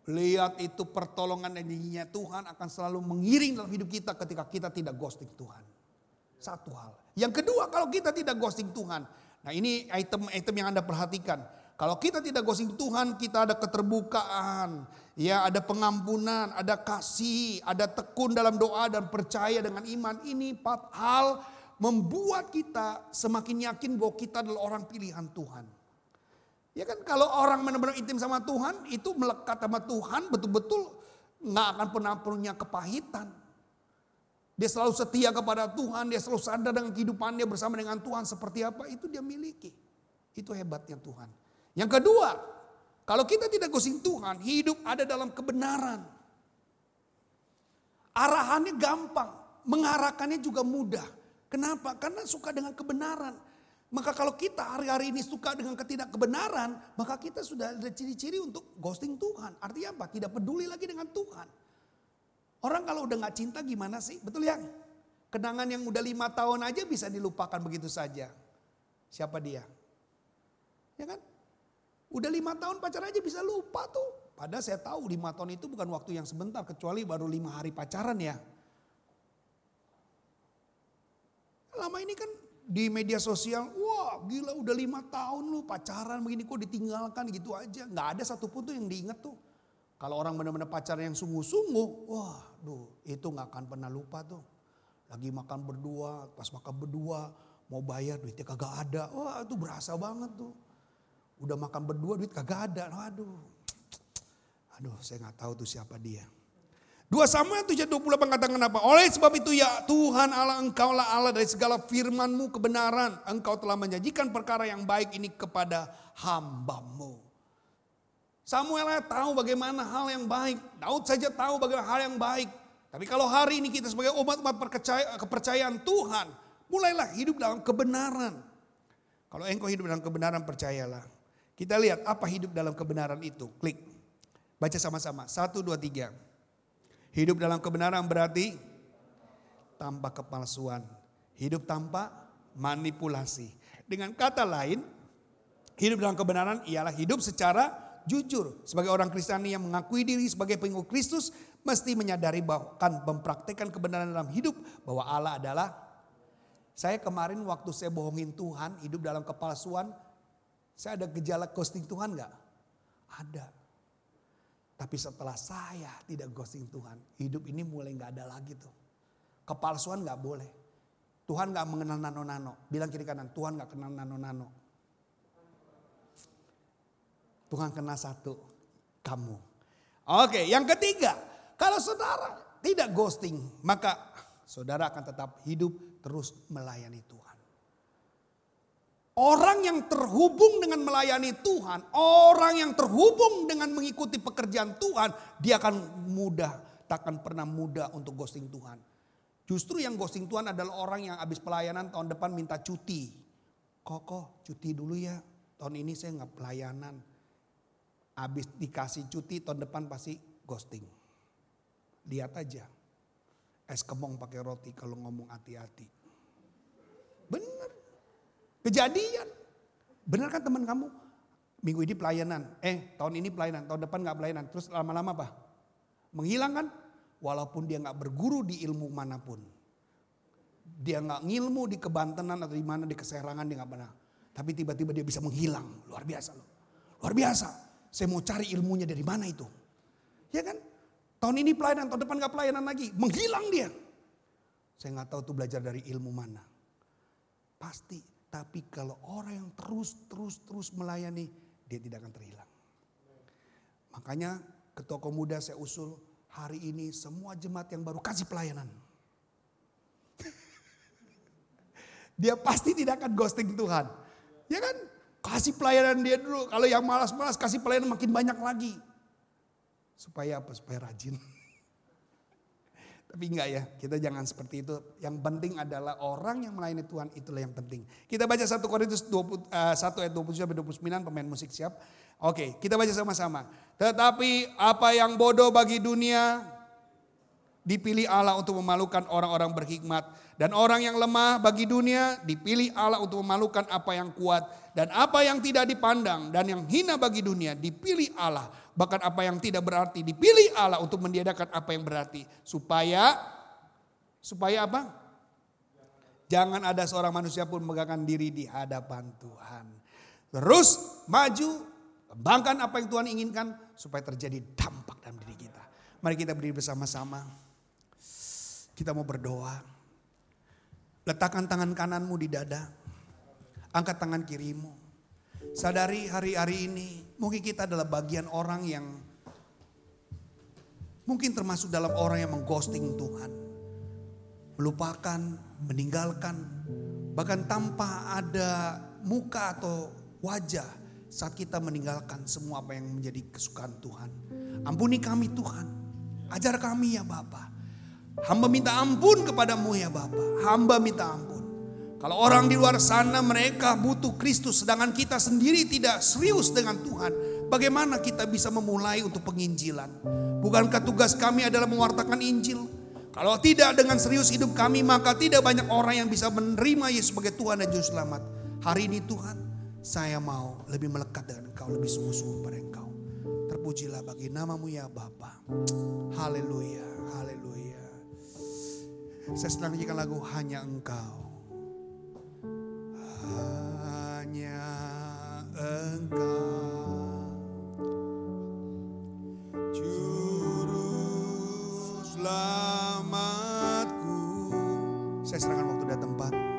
Lihat itu pertolongan dan janjinya Tuhan akan selalu mengiring dalam hidup kita ketika kita tidak ghosting Tuhan. Satu hal. Yang kedua kalau kita tidak ghosting Tuhan. Nah ini item-item yang Anda perhatikan. Kalau kita tidak ghosting Tuhan kita ada keterbukaan. Ya ada pengampunan, ada kasih, ada tekun dalam doa dan percaya dengan iman. Ini empat hal membuat kita semakin yakin bahwa kita adalah orang pilihan Tuhan. Ya kan kalau orang benar-benar intim sama Tuhan itu melekat sama Tuhan betul-betul nggak akan pernah punya kepahitan. Dia selalu setia kepada Tuhan, dia selalu sadar dengan kehidupannya bersama dengan Tuhan seperti apa itu dia miliki. Itu hebatnya Tuhan. Yang kedua, kalau kita tidak gosing Tuhan, hidup ada dalam kebenaran. Arahannya gampang, mengarahkannya juga mudah. Kenapa? Karena suka dengan kebenaran. Maka kalau kita hari-hari ini suka dengan ketidakkebenaran, maka kita sudah ada ciri-ciri untuk ghosting Tuhan. Artinya apa? Tidak peduli lagi dengan Tuhan. Orang kalau udah gak cinta gimana sih? Betul ya? Kenangan yang udah lima tahun aja bisa dilupakan begitu saja. Siapa dia? Ya kan? Udah lima tahun pacaran aja bisa lupa tuh. Padahal saya tahu lima tahun itu bukan waktu yang sebentar. Kecuali baru lima hari pacaran ya. Lama ini kan di media sosial, wah gila udah lima tahun lu pacaran begini kok ditinggalkan gitu aja. Nggak ada satupun tuh yang diinget tuh. Kalau orang benar-benar pacaran yang sungguh-sungguh, wah duh itu nggak akan pernah lupa tuh. Lagi makan berdua, pas makan berdua, mau bayar duitnya kagak ada. Wah itu berasa banget tuh. Udah makan berdua duit kagak ada. Aduh, aduh saya nggak tahu tuh siapa dia. 2 Samuel 7:28 katakan apa? Oleh sebab itu ya Tuhan Allah engkau lah Allah dari segala firmanmu kebenaran. Engkau telah menjanjikan perkara yang baik ini kepada hambamu. Samuel tahu bagaimana hal yang baik. Daud saja tahu bagaimana hal yang baik. Tapi kalau hari ini kita sebagai umat-umat kepercayaan Tuhan. Mulailah hidup dalam kebenaran. Kalau engkau hidup dalam kebenaran percayalah. Kita lihat apa hidup dalam kebenaran itu. Klik. Baca sama-sama. Satu, dua, tiga. Hidup dalam kebenaran berarti tanpa kepalsuan. Hidup tanpa manipulasi. Dengan kata lain, hidup dalam kebenaran ialah hidup secara jujur. Sebagai orang Kristiani yang mengakui diri sebagai pengikut Kristus, mesti menyadari bahkan mempraktekkan kebenaran dalam hidup bahwa Allah adalah saya kemarin waktu saya bohongin Tuhan, hidup dalam kepalsuan, saya ada gejala ghosting Tuhan nggak? Ada. Tapi setelah saya tidak ghosting Tuhan, hidup ini mulai nggak ada lagi tuh. Kepalsuan nggak boleh. Tuhan nggak mengenal nano-nano. Bilang kiri kanan, Tuhan nggak kenal nano-nano. Tuhan kenal satu, kamu. Oke, yang ketiga, kalau saudara tidak ghosting, maka saudara akan tetap hidup terus melayani Tuhan. Orang yang terhubung dengan melayani Tuhan, orang yang terhubung dengan mengikuti pekerjaan Tuhan, dia akan mudah, takkan pernah mudah untuk ghosting Tuhan. Justru yang ghosting Tuhan adalah orang yang habis pelayanan tahun depan minta cuti. Koko cuti dulu ya, tahun ini saya nggak pelayanan. Habis dikasih cuti tahun depan pasti ghosting. Lihat aja, es kemong pakai roti kalau ngomong hati-hati. Bener. Kejadian. Benar kan teman kamu? Minggu ini pelayanan. Eh tahun ini pelayanan. Tahun depan gak pelayanan. Terus lama-lama apa? Menghilang kan? Walaupun dia gak berguru di ilmu mana pun. Dia gak ngilmu di kebantenan atau di mana di keserangan dia gak pernah. Tapi tiba-tiba dia bisa menghilang. Luar biasa loh. Luar biasa. Saya mau cari ilmunya dari mana itu. Ya kan? Tahun ini pelayanan, tahun depan gak pelayanan lagi. Menghilang dia. Saya gak tahu tuh belajar dari ilmu mana. Pasti tapi kalau orang yang terus, terus, terus melayani, dia tidak akan terhilang. Makanya ketua muda saya usul hari ini semua jemaat yang baru kasih pelayanan. (laughs) dia pasti tidak akan ghosting Tuhan. Ya kan? Kasih pelayanan dia dulu. Kalau yang malas-malas kasih pelayanan makin banyak lagi. Supaya apa? Supaya rajin. (laughs) Tapi enggak ya, kita jangan seperti itu. Yang penting adalah orang yang melayani Tuhan itulah yang penting. Kita baca 1 Korintus 20, uh, 1 ayat 27 sampai 29 pemain musik siap. Oke, kita baca sama-sama. Tetapi apa yang bodoh bagi dunia dipilih Allah untuk memalukan orang-orang berhikmat dan orang yang lemah bagi dunia dipilih Allah untuk memalukan apa yang kuat dan apa yang tidak dipandang dan yang hina bagi dunia dipilih Allah bahkan apa yang tidak berarti dipilih Allah untuk meniadakan apa yang berarti supaya supaya apa? Jangan ada seorang manusia pun megangkan diri di hadapan Tuhan. Terus maju, kembangkan apa yang Tuhan inginkan supaya terjadi dampak dalam diri kita. Mari kita berdiri bersama-sama. Kita mau berdoa. Letakkan tangan kananmu di dada. Angkat tangan kirimu. Sadari hari-hari ini mungkin kita adalah bagian orang yang mungkin termasuk dalam orang yang mengghosting Tuhan. Melupakan, meninggalkan, bahkan tanpa ada muka atau wajah saat kita meninggalkan semua apa yang menjadi kesukaan Tuhan. Ampuni kami Tuhan, ajar kami ya Bapa. Hamba minta ampun kepadamu ya Bapa. Hamba minta ampun. Kalau orang di luar sana mereka butuh Kristus sedangkan kita sendiri tidak serius dengan Tuhan. Bagaimana kita bisa memulai untuk penginjilan? Bukankah tugas kami adalah mewartakan Injil? Kalau tidak dengan serius hidup kami maka tidak banyak orang yang bisa menerima Yesus sebagai Tuhan dan Juru Selamat. Hari ini Tuhan saya mau lebih melekat dengan Engkau, lebih sungguh-sungguh pada Engkau. Terpujilah bagi namamu ya Bapa. Haleluya, haleluya. Saya sedang menyanyikan lagu Hanya Engkau. Hanya Engkau. Juru selamatku. Saya serahkan waktu dan tempat.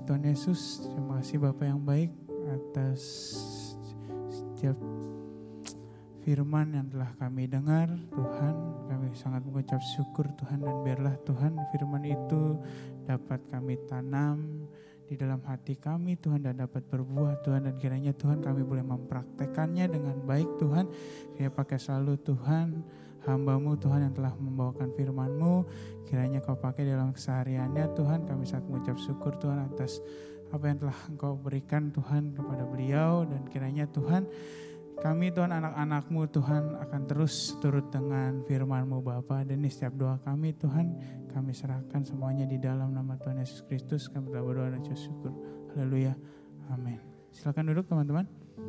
Kasih Tuhan Yesus, terima kasih Bapak yang baik atas setiap firman yang telah kami dengar Tuhan. Kami sangat mengucap syukur Tuhan dan biarlah Tuhan firman itu dapat kami tanam di dalam hati kami Tuhan dan dapat berbuah Tuhan dan kiranya Tuhan kami boleh mempraktekannya dengan baik Tuhan. Kiranya pakai selalu Tuhan hambamu Tuhan yang telah membawakan firman-Mu. Kiranya kau pakai dalam kesehariannya Tuhan. Kami sangat mengucap syukur Tuhan atas apa yang telah engkau berikan Tuhan kepada beliau. Dan kiranya Tuhan kami Tuhan anak-anakmu Tuhan akan terus turut dengan firman-Mu Bapa Dan ini setiap doa kami Tuhan kami serahkan semuanya di dalam nama Tuhan Yesus Kristus. Kami berdoa dan syukur. Haleluya. Amin. Silakan duduk teman-teman.